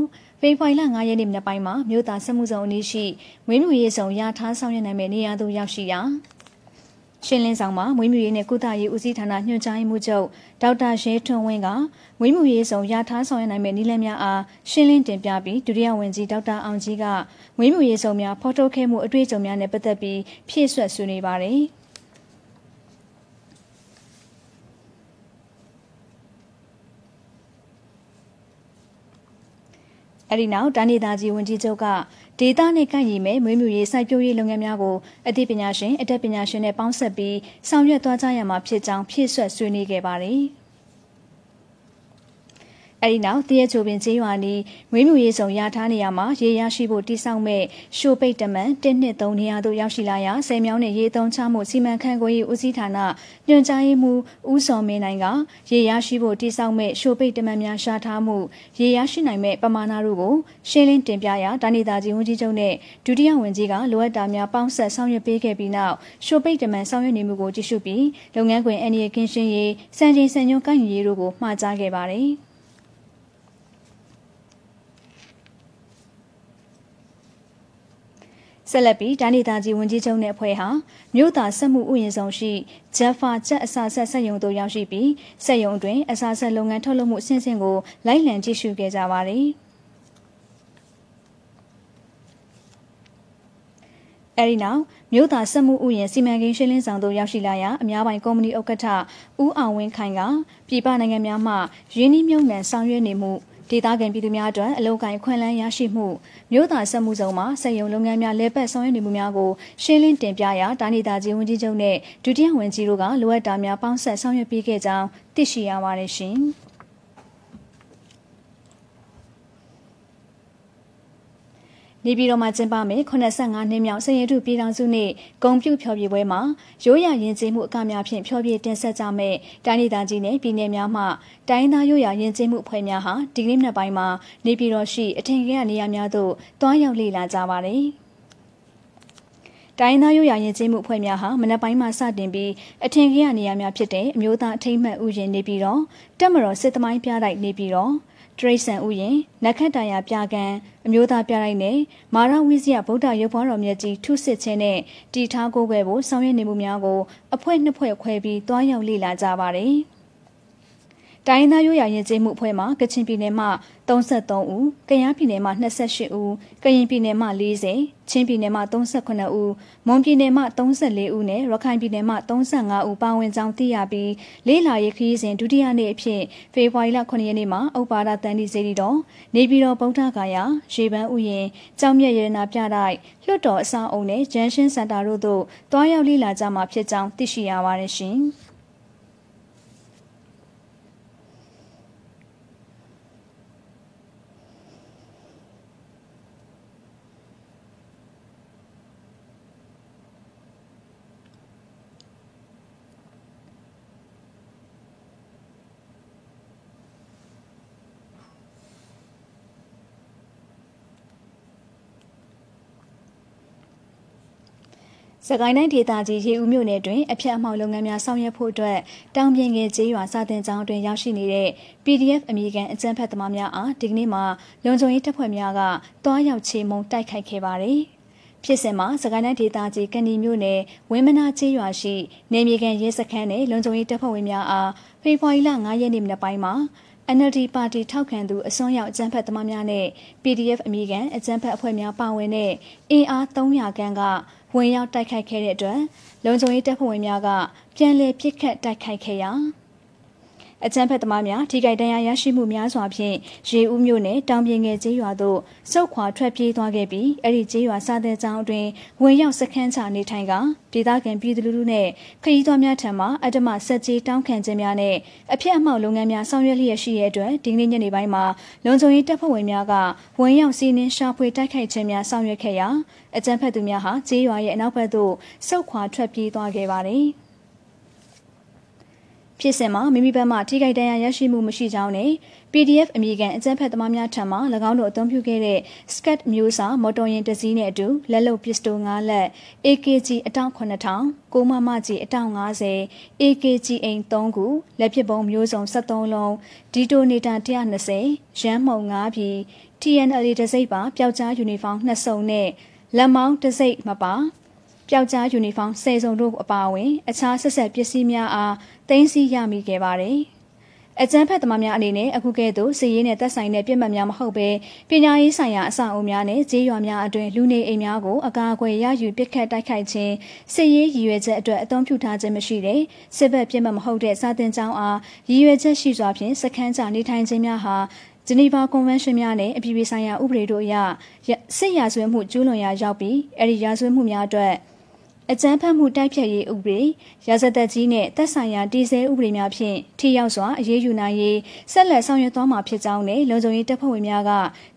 ဖေဖော်ဝါရီလ9ရက်နေ့မနက်ပိုင်းမှာမြို့သားစမှုဆောင်အနီးရှိမွေးမြူရေးဆောင်ရထားဆောင်ရွက်နိုင်မယ့်နေရာသို့ရောက်ရှိရာ ရှင်းလင်းဆောင်မှာမွေးမြူရေးနဲ့ကုသရေးဦးစီးဌာနညွှန်ကြားရေးမှူးချုပ်ဒေါက်တာရဲထွန်းဝင်းကမွေးမြူရေးဆောင်ရထားဆောင်ရွက်နိုင်မယ့်နည်းလမ်းများအားရှင်းလင်းတင်ပြပြီးဒုတိယဝန်ကြီးဒေါက်တာအောင်ကြီးကမွေးမြူရေးဆောင်များဖော်ထုတ်ခဲ့မှုအတွေ့အကြုံများနဲ့ပတ်သက်ပြီးဖြည့်ဆွတ်ဆွေးနွေးပါတယ်။ အဲဒီနောက်တန်းဒေသကြီးဝန်ကြီးချုပ်ကဒေသနဲ့ကန့်ရည်မဲ့မွေးမြူရေးစိုက်ပျိုးရေးလုပ်ငန်းများကိုအသိပညာရှင်အတတ်ပညာရှင်နဲ့ပေါင်းစပ်ပြီးဆောင်ရွက်သွားကြရမှာဖြစ်ကြောင်းဖြည့်ဆွတ်ဆွေးနွေးခဲ့ပါတယ်။ အဲဒီနောက်တရက်ချိုပင်ကျေးရွာနီးမွေးမြူရေးဆောင်ရထားနေရမှာရေရရှိဖို့တိစောက်မဲ့ရှိုပိတ်တမန်1နှစ်3နေရာသို့ရောက်ရှိလာရာဆယ်မြောင်းနဲ့ရေသုံးချမှုစီမံခန့်ခွဲရေးဦးစီးဌာနညွှန်ကြားရေးမှူးဦးစောမင်းနိုင်ကရေရရှိဖို့တိစောက်မဲ့ရှိုပိတ်တမန်များရှာထားမှုရေရရှိနိုင်မဲ့ပမာဏတို့ကိုရှင်းလင်းတင်ပြရာတာနီတာကြီးဝန်ကြီးချုပ်နဲ့ဒုတိယဝန်ကြီးကလိုအပ်တာများပေါင်းဆက်ဆောင်ရွက်ပေးခဲ့ပြီးနောက်ရှိုပိတ်တမန်ဆောင်ရွက်နေမှုကိုကြည့်ရှုပြီးလုပ်ငန်းခွင်အန်ရီကင်းရှင်းရေးစံချိန်စံညွှန်းကိုင်ရေးတို့ကိုမှာကြားခဲ့ပါတယ်။ ဆက်လက်ပြီးဒဏိတာကြီးဝန်ကြီးချုပ်နဲ့အဖွဲ့ဟာမြို့သားစက်မှုဥယျာဉ်ဆောင်ရှိဂျက်ဖာချက်အစာဆက်ဆက်ယုံတို့ရောက်ရှိပြီးစက်ယုံတွင်အစာဆက်လုပ်ငန်းထုတ်လုပ်မှုအဆင့်ဆင့်ကိုလိုက်လံကြည့်ရှုခဲ့ကြပါတယ်။အဲဒီနောက်မြို့သားစက်မှုဥယျာဉ်စီမံကိန်းရှင်းလင်းဆောင်သို့ရောက်ရှိလာရာအများပိုင်ကုမ္ပဏီဥက္ကဋ္ဌဦးအောင်ဝင်းခိုင်ကပြည်ပနိုင်ငံများမှရင်းနှီးမြှုပ်နှံဆောင်ရွက်နေမှု ဒေသခံပြည်သူများအတွက်အလုံကိုင်ခွင့်လန်းရရှိမှုမြို့သားစက်မှုဆောင်မှာစက်ရုံလုပ်ငန်းများလဲပတ်ဆောင်ရွက်နေမှုများကိုရှင်းလင်းတင်ပြရာတာနီတာကြီးဝန်ကြီးချုပ်နဲ့ဒုတိယဝန်ကြီးတို့ကလိုအပ်တာများပေါင်းဆက်ဆောင်ရွက်ပေးခဲ့ကြောင်းသိရှိရပါတယ်ရှင်။ နေပြည်တော်မှာကျင်းပမယ့်85နှစ်မြောက်စည်ရတုပြည်ထောင်စုနေ့ဂုံပြုဖျော်ဖြေပွဲမှာရိုးရာယဉ်ကျေးမှုအကများဖြင့်ဖျော်ဖြေတင်ဆက်ကြမယ့်တိုင်းဒေသကြီးနဲ့ပြည်နယ်များမှတိုင်းသားရိုးရာယဉ်ကျေးမှုအဖွဲ့များဟာဒီကနေ့နေ့ပိုင်းမှာနေပြည်တော်ရှိအထင်ကြီးနေရာများသို့တွားရောက်လေ့လာကြပါတယ်။တိုင်းသားရိုးရာယဉ်ကျေးမှုအဖွဲ့များဟာမနက်ပိုင်းမှာစတင်ပြီးအထင်ကြီးနေရာများဖြစ်တဲ့အမျိုးသားအထိမ့်မှတ်ဥယျာဉ်နေပြီးတော့တက်မတော်စစ်သမိုင်းပြတိုက်နေပြီးတော့ တရိษံဥယျင်နခတ်တရာပြကံအမျိုးသားပြတိုင်းနဲ့မာရဝိဇယဗုဒ္ဓရုပ်ဖွားတော်မြတ်ကြီးထုစစ်ခြင်းနဲ့တီထားကိုယ်ွယ်ဖို့ဆောင်ရွက်နေမှုများကိုအဖွဲ့နှစ်ဖွဲ့ခွဲပြီးတွားရောက်လေ့လာကြပါတယ်။ တိုင်းသားရိုးရာရင်ကျေးမှုအဖွဲ့မှကချင်ပြည်နယ်မှ33ဦး၊ကယားပြည်နယ်မှ28ဦး၊ကရင်ပြည်နယ်မှ40၊ချင်းပြည်နယ်မှ38ဦး၊မွန်ပြည်နယ်မှ34ဦးနဲ့ရခိုင်ပြည်နယ်မှ35ဦးပါဝင်ကြောင်းသိရပြီးလေးလာရေးခရီးစဉ်ဒုတိယနေ့အဖြစ်ဖေဖော်ဝါရီလ9ရက်နေ့မှာဥပါဒတန်ဒီစေတီတော်နေပြည်တော်ဗုဒ္ဓဂါယာရေပန်းဥယျာဉ်ကြောင်မြတ်ရတနာပြတိုက်လွှတ်တော်အဆောက်အုံနဲ့ဂျန်ရှင်းစင်တာတို့သို့တွားရောက်လေ့လာကြမှာဖြစ်ကြောင်းသိရှိရပါတယ်ရှင်။ စကိုင်းတိုင်းဒေသကြီးရေဦးမြို့နယ်တွင်အဖျက်အမှောက်လုပ်ငန်းများဆောင်ရွက်ဖို့အတွက်တောင်ပြင်ငယ်ကျေးရွာစာတင်ကျောင်းတွင်ရောက်ရှိနေတဲ့ PDF အမည်ခံအကြမ်းဖက်သမားများအားဒီကနေ့မှာလုံခြုံရေးတပ်ဖွဲ့များကတွားရောက်ချေမှုန်းတိုက်ခိုက်ခဲ့ပါတယ်။ဖြစ်စဉ်မှာစကိုင်းတိုင်းဒေသကြီးကဏီမြို့နယ်ဝင်းမနာကျေးရွာရှိနေမြေကန်ရဲစခန်းနဲ့လုံခြုံရေးတပ်ဖွဲ့ဝင်များအားဖေဖော်ဝါရီလ9ရက်နေ့မနက်ပိုင်းမှာ NLD ပါတီထောက်ခံသူအစွန်းရောက်အကြမ်းဖက်သမားများနဲ့ PDF အမိခံအကြမ်းဖက်အဖွဲ့များပါဝင်တဲ့အင်အား300ခန်းက ဝင်ရောက်တိုက်ခိုက်ခဲ့တဲ့အတွက်လုံခြုံရေးတပ်ဖွဲ့ဝင်များကပြန်လည်ပစ်ခတ်တိုက်ခိုက်ခဲ့ရာ အကြမ်းဖက်သမားများထိခိုက်ဒဏ်ရာရရှိမှုများစွာဖြင့်ရေဦးမြို့နယ်တောင်ပြင်ငယ်ကျေးရွာသို့စုတ်ခွာထွက်ပြေးသွားခဲ့ပြီးအဲ့ဒီကျေးရွာစားတဲ့ကျောင်းအတွင်းဝင်ရောက်စခန်းချနေထိုင်ကဒေသခံပြည်သူလူထုနဲ့ခရီးသွားများထံမှအတ္တမဆက်ကြီးတောင်းခံခြင်းများနဲ့အဖြစ်အမှောက်လုပ်ငန်းများဆောင်ရွက်လျက်ရှိတဲ့အတွက်ဒီနေ့ညနေပိုင်းမှာလုံခြုံရေးတပ်ဖွဲ့ဝင်များကဝင်ရောက်စီးနင်းရှာဖွေတိုက်ခိုက်ခြင်းများဆောင်ရွက်ခဲ့ရာအကြမ်းဖက်သူများဟာကျေးရွာရဲ့အနောက်ဘက်သို့စုတ်ခွာထွက်ပြေးသွားခဲ့ပါတယ်။ ဖြစ်စဉ်မှာမိမိဘက်မှထိခိုက်ဒဏ်ရာရရှိမှုမရှိကြောင်းနဲ့ PDF အမိကန်အကြမ်းဖက်သမားများထံမှ၎င်းတို့အသုံးပြုခဲ့တဲ့ Scat မျိုးစာမော်တော်ယာဉ်တစ်စီးနဲ့အတူလက်လုံပစ္စတို5လက် AKG အတောင့်9000ကိုမမကြီးအတောင့်90 AKG အိမ်3ခုလက်ပစ်ပုံမျိုးစုံ73လုံးဒီတိုနေတာ120ရမ်းမှုံ5ပြီ TNL တစိမ့်ပါပျောက်ကြားယူနီဖောင်း2စုံနဲ့လက်မောင်းတစိမ့်မပါ ပျောက်ကြားယူနီဖောင်း၁၀စုံတို့အပါအဝင် အခြားဆက်ဆက်ပစ္စည်းများအားသိမ်းဆည်းရမိခဲ့ပါတယ်။အကြမ်းဖက်သမားများအနေနဲ့အခုကဲ့သို့စီးရေးနဲ့သက်ဆိုင်တဲ့ပြစ်မှတ်များမဟုတ်ဘဲပညာရေးဆိုင်ရာအဆောက်အအုံများနဲ့ဈေးရွာများအတွင်လူနေအိမ်များကိုအကာအကွယ်ရယူပစ်ခတ်တိုက်ခိုက်ခြင်းစစ်ရေးရည်ရွယ်ချက်အတွက်အသုံးပြုထားခြင်းမရှိတဲ့စစ်ဘက်ပြစ်မှတ်မဟုတ်တဲ့စာတင်ကြောင်းအားရည်ရွယ်ချက်ရှိစွာဖြင့်စခန်းချနေထိုင်ခြင်းများဟာဂျနီဗာကွန်ဗင်းရှင်းများနဲ့အပြည်ပြည်ဆိုင်ရာဥပဒေတို့အရစစ်ရာဇဝတ်မှုကျူးလွန်ရာရောက်ပြီးအဲဒီရာဇဝတ်မှုများအတွက် အကြမ်းဖက်မှုတိုက်ဖြတ်ရေးဥပဒေရာဇသက်ကြီးနဲ့သက်ဆိုင်ရာတည်ဆဲဥပဒေများဖြင့်ထိရောက်စွာအရေးယူနိုင်ရေးဆက်လက်ဆောင်ရွက်သွားမှာဖြစ်ကြောင်းနဲ့လုံခြုံရေးတပ်ဖွဲ့ဝင်များက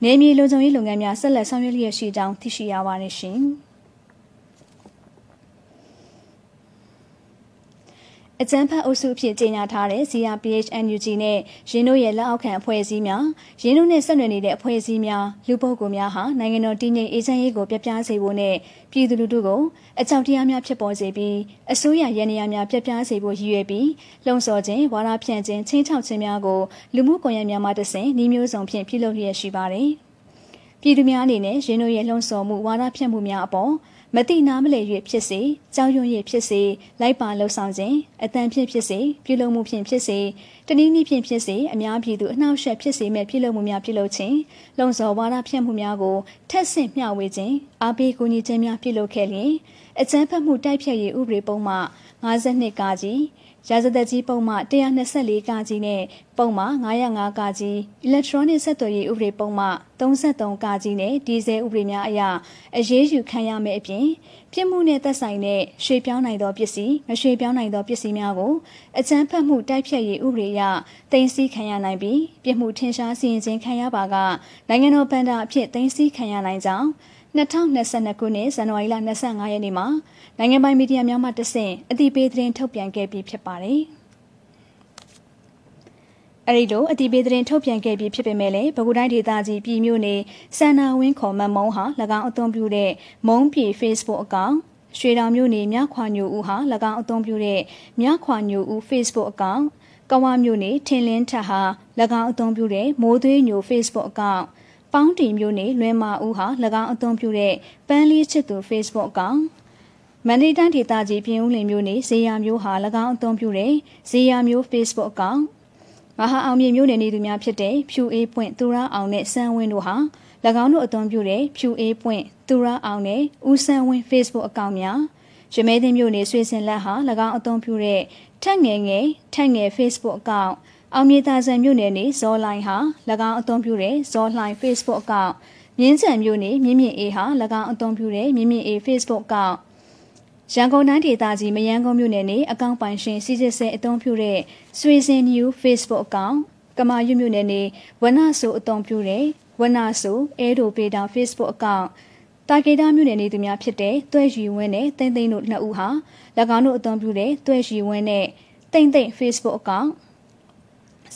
နေမြေလုံခြုံရေးလုပ်ငန်းများဆက်လက်ဆောင်ရွက်လျက်ရှိကြောင်းသိရှိရပါတယ်ရှင်။ အကြမ်းဖက်အုပ်စုအဖြစ်ကြေညာထားတဲ့ CRPH NUG နဲ့ရင်းတို့ရဲ့လက်အောက်ခံအဖွဲ့အစည်းများရင်းတို့နဲ့ဆက်နွယ်နေတဲ့အဖွဲ့အစည်းများလူပုဂ္ဂိုလ်များဟာနိုင်ငံတော်တည်ငြိမ်အေးချမ်းရေးကိုပြပြစေဖို့နဲ့ပြည်သူလူထုကိုအကြောက်တရားများဖြစ်ပေါ်စေပြီးအစိုးရရန်ရာများပြပြစေဖို့ရည်ရွယ်ပြီးလှုံ့ဆော်ခြင်းဝါဒဖြန့်ခြင်းချင်းချောက်ခြင်းများကိုလူမှုကွန်ရက်များမှတဆင့်နှီးမျိုးစုံဖြင့်ပြုလုပ်ရရှိပါတယ်။ပြည်သူများအနေနဲ့ရင်းတို့ရဲ့လှုံ့ဆော်မှုဝါဒဖြန့်မှုများအပေါ် မတိနာမလဲ၍ဖြစ်စေကြောက်ရွံ့၍ဖြစ်စေလိုက်ပါလှုပ်ဆောင်ခြင်းအတန်ဖြင့်ဖြစ်စေပြုလုပ်မှုဖြင့်ဖြစ်စေတနည်းနည်းဖြင့်ဖြစ်စေအများပြည်သူအနှောက်အယှက်ဖြစ်စေမဲ့ပြုလုပ်မှုများပြုလုပ်ခြင်းလုံစော်ဝါဒဖြန့်မှုများကိုထက်ဆင့်မျှဝေခြင်းအားပေးကူညီခြင်းများပြုလုပ်ခဲ့လျင်အကြမ်းဖက်မှုတိုက်ဖျက်ရေးဥပဒေပုံမှ52ကကြီး ရာဇသက်ကြီးပုံမှ124ကကြီးနဲ့ပုံမှ905ကကြီး electronic ဆက်သွယ်ရေးဥပဒေပုံမှ33ကကြီးနဲ့ဒီဇယ်ဥပဒေများအရအရေးယူခံရမယ့်အပြင်ပြစ်မှုနဲ့သက်ဆိုင်တဲ့ရွှေပြောင်းနိုင်သောပစ္စည်းမရွှေပြောင်းနိုင်သောပစ္စည်းများကိုအကြမ်းဖက်မှုတိုက်ဖြတ်ရေးဥပဒေအရတင်စီခံရနိုင်ပြီးပြစ်မှုထင်ရှားစီရင်ခြင်းခံရပါကနိုင်ငံတော်ဗန္ဒာအဖြစ်တင်စီခံရနိုင်ကြောင်း 2022ခုနှစ်ဇန်နဝါရီလ25ရက်နေ့မှာနိုင်ငံပိုင်မီဒီယာများမှတဆင့်အသိပေးသတင်းထုတ်ပြန်ခဲ့ပြီးဖြစ်ပါတယ်။အဲဒီလိုအတိပေးသတင်းထုတ်ပြန်ခဲ့ပြီးဖြစ်ပေမဲ့လည်းပဲခူးတိုင်းဒေသကြီးပြည်မြို့နယ်စန္နာဝင်းခေါ်မမုံဟာ၎င်းအသုံးပြုတဲ့မုံပြည် Facebook အကောင့်ရွှေတောင်မြို့နယ်မြခွာညိုဦးဟာ၎င်းအသုံးပြုတဲ့မြခွာညိုဦး Facebook အကောင့်ကဝမြို့နယ်ထင်လင်းထက်ဟာ၎င်းအသုံးပြုတဲ့မိုးသွေးညို Facebook အကောင့် ပေါင်းတီမျိုးနဲ့လွဲမာဦးဟာ၎င်းအသုံးပြုတဲ့ပန်းလေးချစ်သူ Facebook အကောင့်မန္တလေးတိုင်းဒေသကြီးပြင်ဦးလင်မျိုးနဲ့ဇေယျမျိုးဟာ၎င်းအသုံးပြုတဲ့ဇေယျမျိုး Facebook အကောင့်မဟာအောင်မြေမျိုးနယ်နေသူများဖြစ်တဲ့ဖြူအေးပွင့်သူရအောင်နဲ့စန်းဝင်းတို့ဟာ၎င်းတို့အသွင်ပြုတဲ့ဖြူအေးပွင့်သူရအောင်နဲ့ဦးစန်းဝင်း Facebook အကောင့်များရမဲသိန်းမျိုးနယ်ဆွေစင်လက်ဟာ၎င်းအသွင်ပြုတဲ့ထက်ငယ်ငယ်ထက်ငယ် Facebook အကောင့် အောင်မြေသာဆန်မြို့နယ်နေဇော်လိုင်းဟာ၎င်းအသွင်ပြုတဲ့ဇော်လိုင်း Facebook အကောင့်မြင်းချံမြို့နယ်မြင့်မြင့်အေးဟာ၎င်းအသွင်ပြုတဲ့မြင့်မြင့်အေး Facebook အကောင့်ရန်ကုန်တိုင်းဒေသကြီးမယန်းကုန်းမြို့နယ်နေအကောင့်ပိုင်ရှင်စီစစ်ဆဲအသုံးပြုတဲ့ဆွေစင် New Facebook အကောင့်ကမာရွမြို့နယ်နေဝနဆိုအသုံးပြုတဲ့ဝနဆိုအဲဒိုပေတာ Facebook အကောင့်တာကေတာမြို့နယ်နေသူများဖြစ်တဲ့တွဲရီဝင်းနဲ့တိမ့်သိမ့်တို့နှစ်ဦးဟာ၎င်းတို့အသုံးပြုတဲ့တွဲရီဝင်းနဲ့တိမ့်သိမ့် Facebook အကောင့်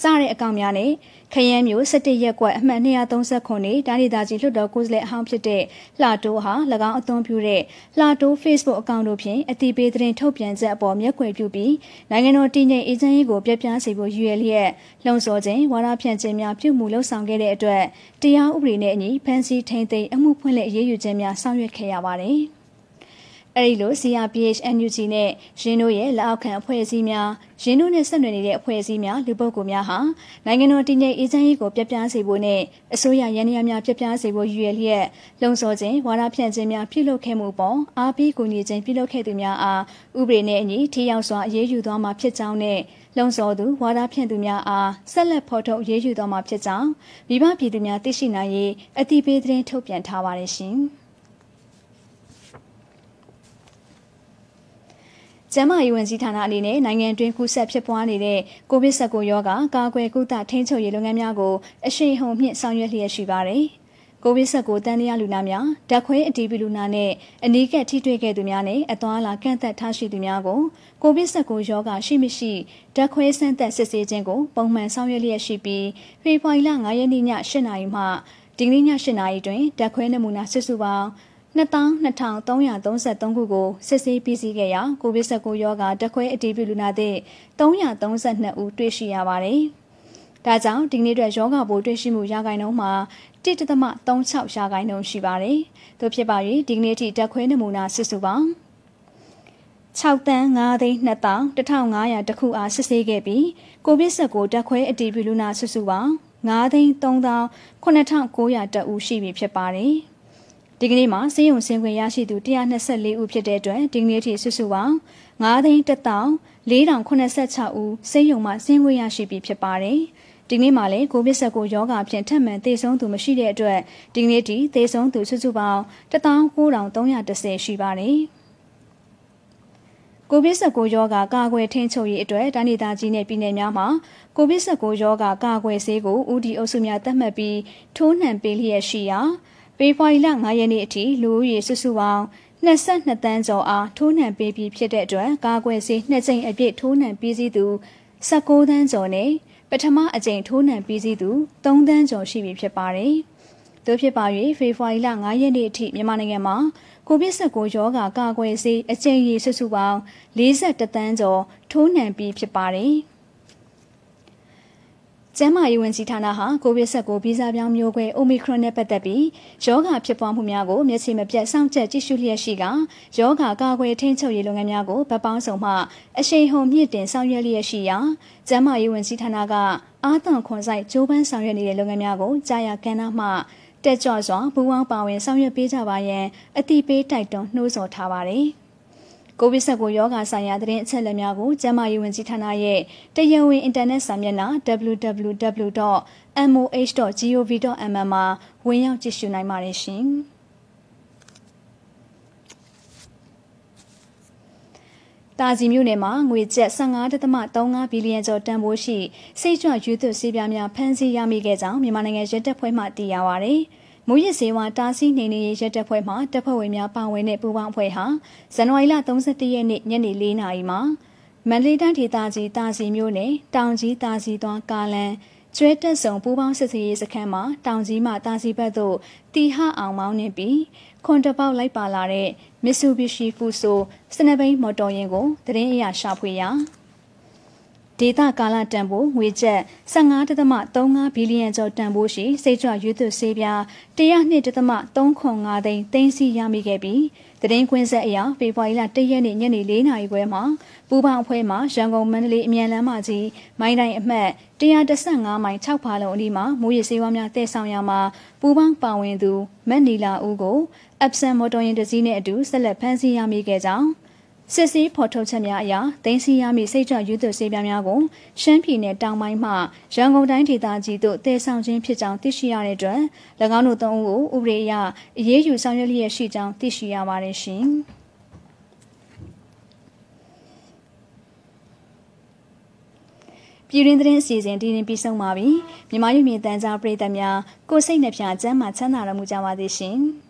စတဲ့အကောင့်များနဲ့ခရမ်းမျိုး17ရက်ကွက်အမှတ်239နေတိုင်းဒေသကြီးလွှတ်တော်ကိုယ်စားလှယ်အဟောင်းဖြစ်တဲ့လှတိုးဟာ၎င်းအသွင်ပြုတဲ့လှတိုး Facebook အကောင့်တို့ဖြင့်အတိပေးသတင်းထုတ်ပြန်ချက်အပေါ်မျက်ခွေပြုပြီးနိုင်ငံတော်တည်ငြိမ်အေဂျင့်ရေးကိုပြပြစေဖို့ရည်ရွယ်လျက်လှုံ့ဆော်ခြင်းဝါဒဖြန့်ခြင်းများပြုမှုလှုံ့ဆော်ခဲ့တဲ့အတွက်တရားဥပဒေနဲ့အညီဖမ်းဆီးထိန်းသိမ်းအမှုဖွင့်လှစ်အရေးယူခြင်းများဆောင်ရွက်ခဲ့ရပါတယ်။ အဲဒီလို CRPH NUG နဲ့ရင်းတို့ရဲ့လက်အောက်ခံအဖွဲ့အစည်းများရင်းတို့နဲ့ဆက်နွယ်နေတဲ့အဖွဲ့အစည်းများလူပုဂ္ဂိုလ်များဟာနိုင်ငံတော်တည်ငြိမ်အေးချမ်းရေးကိုပြပြစေဖို့နဲ့အစိုးရရန်ရများပြပြစေဖို့ရည်ရွယ်လျက်လုံဆော်ခြင်းဝါဒဖြန့်ခြင်းများပြုလုပ်ခဲ့မှုပေါ်အားပေးကူညီခြင်းပြုလုပ်ခဲ့သူများအားဥပဒေနဲ့အညီထိရောက်စွာအရေးယူသွားမှာဖြစ်ကြောင်းနဲ့လုံဆော်သူဝါဒဖြန့်သူများအားဆက်လက်ဖော်ထုတ်ရေးယူသွားမှာဖြစ်ကြောင်းမိဘပြည်သူများသိရှိနိုင်ရေးအတိပေးသတင်းထုတ်ပြန်ထားပါတယ်ရှင်။ ကျန်းမာရေးဝန်ကြီးဌာနအနေနဲ့နိုင်ငံတွင်းကူးစက်ဖြစ်ပွားနေတဲ့ကိုဗစ် -19 ရောဂါကာကွယ်ကုသထိန်းချုပ်ရေးလုပ်ငန်းများကိုအရှိန်ဟုန်မြင့်ဆောင်ရွက်လျက်ရှိပါတယ်။ကိုဗစ် -19 တန်တရားလူနာများဓာတ်ခွဲအတည်ပြုလူနာနဲ့အနီးကပ်ထိတွေ့ခဲ့သူများနဲ့အသွားအလာကန့်သက်ထားရှိသူများကိုကိုဗစ် -19 ရောဂါရှိမရှိဓာတ်ခွဲစမ်းသပ်စစ်ဆေးခြင်းကိုပုံမှန်ဆောင်ရွက်လျက်ရှိပြီးဖေဖော်ဝါရီလ9ရက်နေ့ည8:00နာရီမှဒီကနေ့ည8:00နာရီတွင်ဓာတ်ခွဲနမူနာစစ်စုပေါင်း 22,333ခုကိုစစ်ဆေးပြီးစီးခဲ့ရာကိုဗစ် -19 ရောဂါတခွဲအတည်ပြုလူနာသစ်332ဦးတွေ့ရှိရပါတယ်။ဒါကြောင့်ဒီနေ့အတွက်ယောဂပိုးတွေ့ရှိမှုရာခိုင်နှုန်းမှာ1.36ရာခိုင်နှုန်းရှိပါတယ်။သို့ဖြစ်ပါ၍ဒီကနေ့ထိတက်ခွဲနမူနာစစ်စုပေါင်း6တန်း9သိန်း21,500တခုအားစစ်ဆေးခဲ့ပြီးကိုဗစ် -19 တက်ခွဲအတည်ပြုလူနာစုစုပေါင်း9သိန်း3,900တဦးရှိပြီဖြစ်ပါတယ်။ ဒီကနေ့မှာစေယုံစင်ခွင့်ရရှိသူ124ဦးဖြစ်တဲ့အတွက်ဒီကနေ့ထိစုစုပေါင်း9သိန်း1486ဦးစေယုံမှစင်ခွင့်ရရှိပြီဖြစ်ပါတယ်။ဒီနေ့မှာလည်းကိုဗစ်19ရောဂါဖြင့်ထပ်မံသေဆုံးသူမရှိတဲ့အတွက်ဒီကနေ့ထိသေဆုံးသူစုစုပေါင်း19310ရှိပါတယ်။ကိုဗစ် -19 ရောဂါကာကွယ်ထိန်းချုပ်ရေးအတွက်တိုင်းဒေသကြီးနဲ့ပြည်နယ်များမှာကိုဗစ် -19 ရောဂါကာကွယ်ဆေးကိုဦးဒီအုပ်စုများသတ်မှတ်ပြီးထိုးနှံပေးလျက်ရှိရာ ဖေဖော်ဝါရီလ9ရက်နေ့အထိလူဦးရေစုစုပေါင်း22တန်းကျော်အားထိုးနှံပေးပြီးဖြစ်တဲ့အတွက်ကာကွယ်ဆေးနှစ်ကြိမ်အပြည့်ထိုးနှံပြီးစီးသူ16တန်းကျော်နဲ့ပထမအကြိမ်ထိုးနှံပြီးစီးသူ3တန်းကျော်ရှိပြီဖြစ်ပါတယ်။သို့ဖြစ်ပါ၍ဖေဖော်ဝါရီလ9ရက်နေ့အထိမြန်မာနိုင်ငံမှာကိုဗစ် -19 ရောဂါကာကွယ်ဆေးအကြိမ်ရေစုစုပေါင်း42တန်းကျော်ထိုးနှံပြီးဖြစ်ပါတယ်။ ကျန်းမာရေးဝန်ကြီးဌာနဟာကိုဗစ် -19 ဗီဇပြောင်းမျိုးကွဲ Omicron နဲ့ပတ်သက်ပြီးယောဂဖြစ်ပွားမှုများကိုမျက်ခြေမပြတ်စောင့်ကြပ်ကြည့်ရှုလျက်ရှိကယောဂကာကွယ်ထိန်းချုပ်ရေးလုပ်ငန်းများကိုဗတ်ပေါင်းဆောင်မှအရှိန်ဟုန်မြင့်တင်ဆောင်ရွက်လျက်ရှိရာကျန်းမာရေးဝန်ကြီးဌာနကအာသွန်ခွန်ဆိုင်ဂျိုးပန်းဆောင်ရွက်နေတဲ့လုပ်ငန်းများကိုကြာရကဏ္ဍမှတက်ကြွစွာပူးပေါင်းပါဝင်ဆောင်ရွက်ပေးကြပါရန်အတိပေးတိုက်တွန်းနှိုးဆော်ထားပါတယ်။ ကိုဗစ် -19 ရောဂါဆိုင်ရာသတင်းအချက်အလက်များကိုကျန်းမာရေးဝန်ကြီးဌာနရဲ့တရားဝင်အင်တာနက်စာမျက်နှာ www.moh.gov.mm မှာဝင်ရောက်ကြည့်ရှုနိုင်ပါတယ်ရှင်။တာစီမြို့နယ်မှာငွေကျပ်15.35ဘီလီယံကျော်တန်ဖိုးရှိစိတ်ကြွရွေးသွဆေးပြားများဖမ်းဆီးရမိခဲ့ကြောင်းမြန်မာနိုင်ငံရဲတပ်ဖွဲ့မှသိရပါဗျ။ မူရစ်စေဝါတားဆီးနေနေရဲတပ်ဖွဲ့မှတပ်ဖွဲ့ဝင်များပါဝင်တဲ့ပူးပေါင်းအဖွဲ့ဟာဇန်နဝါရီလ31ရက်နေ့ညနေ4နာရီမှာမန္တလေးတိုင်းဒေသကြီးတာစီမြို့နယ်တောင်ကြီးတာစီသွားကားလန်ကျွဲတက်ဆောင်ပူးပေါင်းစစ်ဆေးရေးစခန်းမှာတောင်ကြီးမှတာစီဘက်သို့တီဟအောင်မောင်းနေပြီးခွန်တပေါက်လိုက်ပါလာတဲ့ Mitsubishi Fuso စနဘိန်းမော်တော်ယာဉ်ကိုတရင်အရာရှာဖွေရာ ဒေတာကာလတန်ဖိုးငွေကျပ်15.35ဘီလီယံကျော်တန်ဖိုးရှိစိတ်ကြွရွေးသွဆေးပြား102.35သိန်းသိမ်းဆည်းရမိခဲ့ပြီးတရင်ခွင်းဆက်အရာဖေဖော်ဝါရီလ1ရက်နေ့ညနေ4နာရီခွဲမှာပူပေါင်းအဖွဲ့မှရန်ကုန်မန္တလေးအမြန်လမ်းမကြီးမိုင်းတိုင်းအမှတ်115မိုင်6ဖာလုံအနီးမှာမူရည်စေဝါများတည်ဆောင်ရမှာပူပေါင်းပါဝင်သူမက်နီလာဦးကို Epson မော်တော်ယာဉ်တစ်စီးနဲ့အတူဆက်လက်ဖမ်းဆီးရမိခဲ့ကြောင်း စစ်စည်းဖော်ထုတ်ချက်များအရတင်းစီရမည့်စိတ်ကြွယူသွဆေးပြားများကိုရှမ်းပြည်နယ်တောင်ပိုင်းမှရန်ကုန်တိုင်းဒေသကြီးသို့တည်ဆောင်ခြင်းဖြစ်ကြောင်းသိရှိရတဲ့အတွက်၎င်းတို့သုံးဦးကိုဥပဒေအရအရေးယူဆောင်ရွက်လျက်ရှိကြောင်းသိရှိရပါတယ်ရှင်။ပြည်ရင်းသတင်းအစီအစဉ်ဒီနေ့ပြီးဆုံးပါပြီ။မြမရုပ်မြင်တန်ကြားပရိသတ်များကိုစိတ်နှပြချမ်းမှချမ်းသာတော်မူကြပါစေရှင်။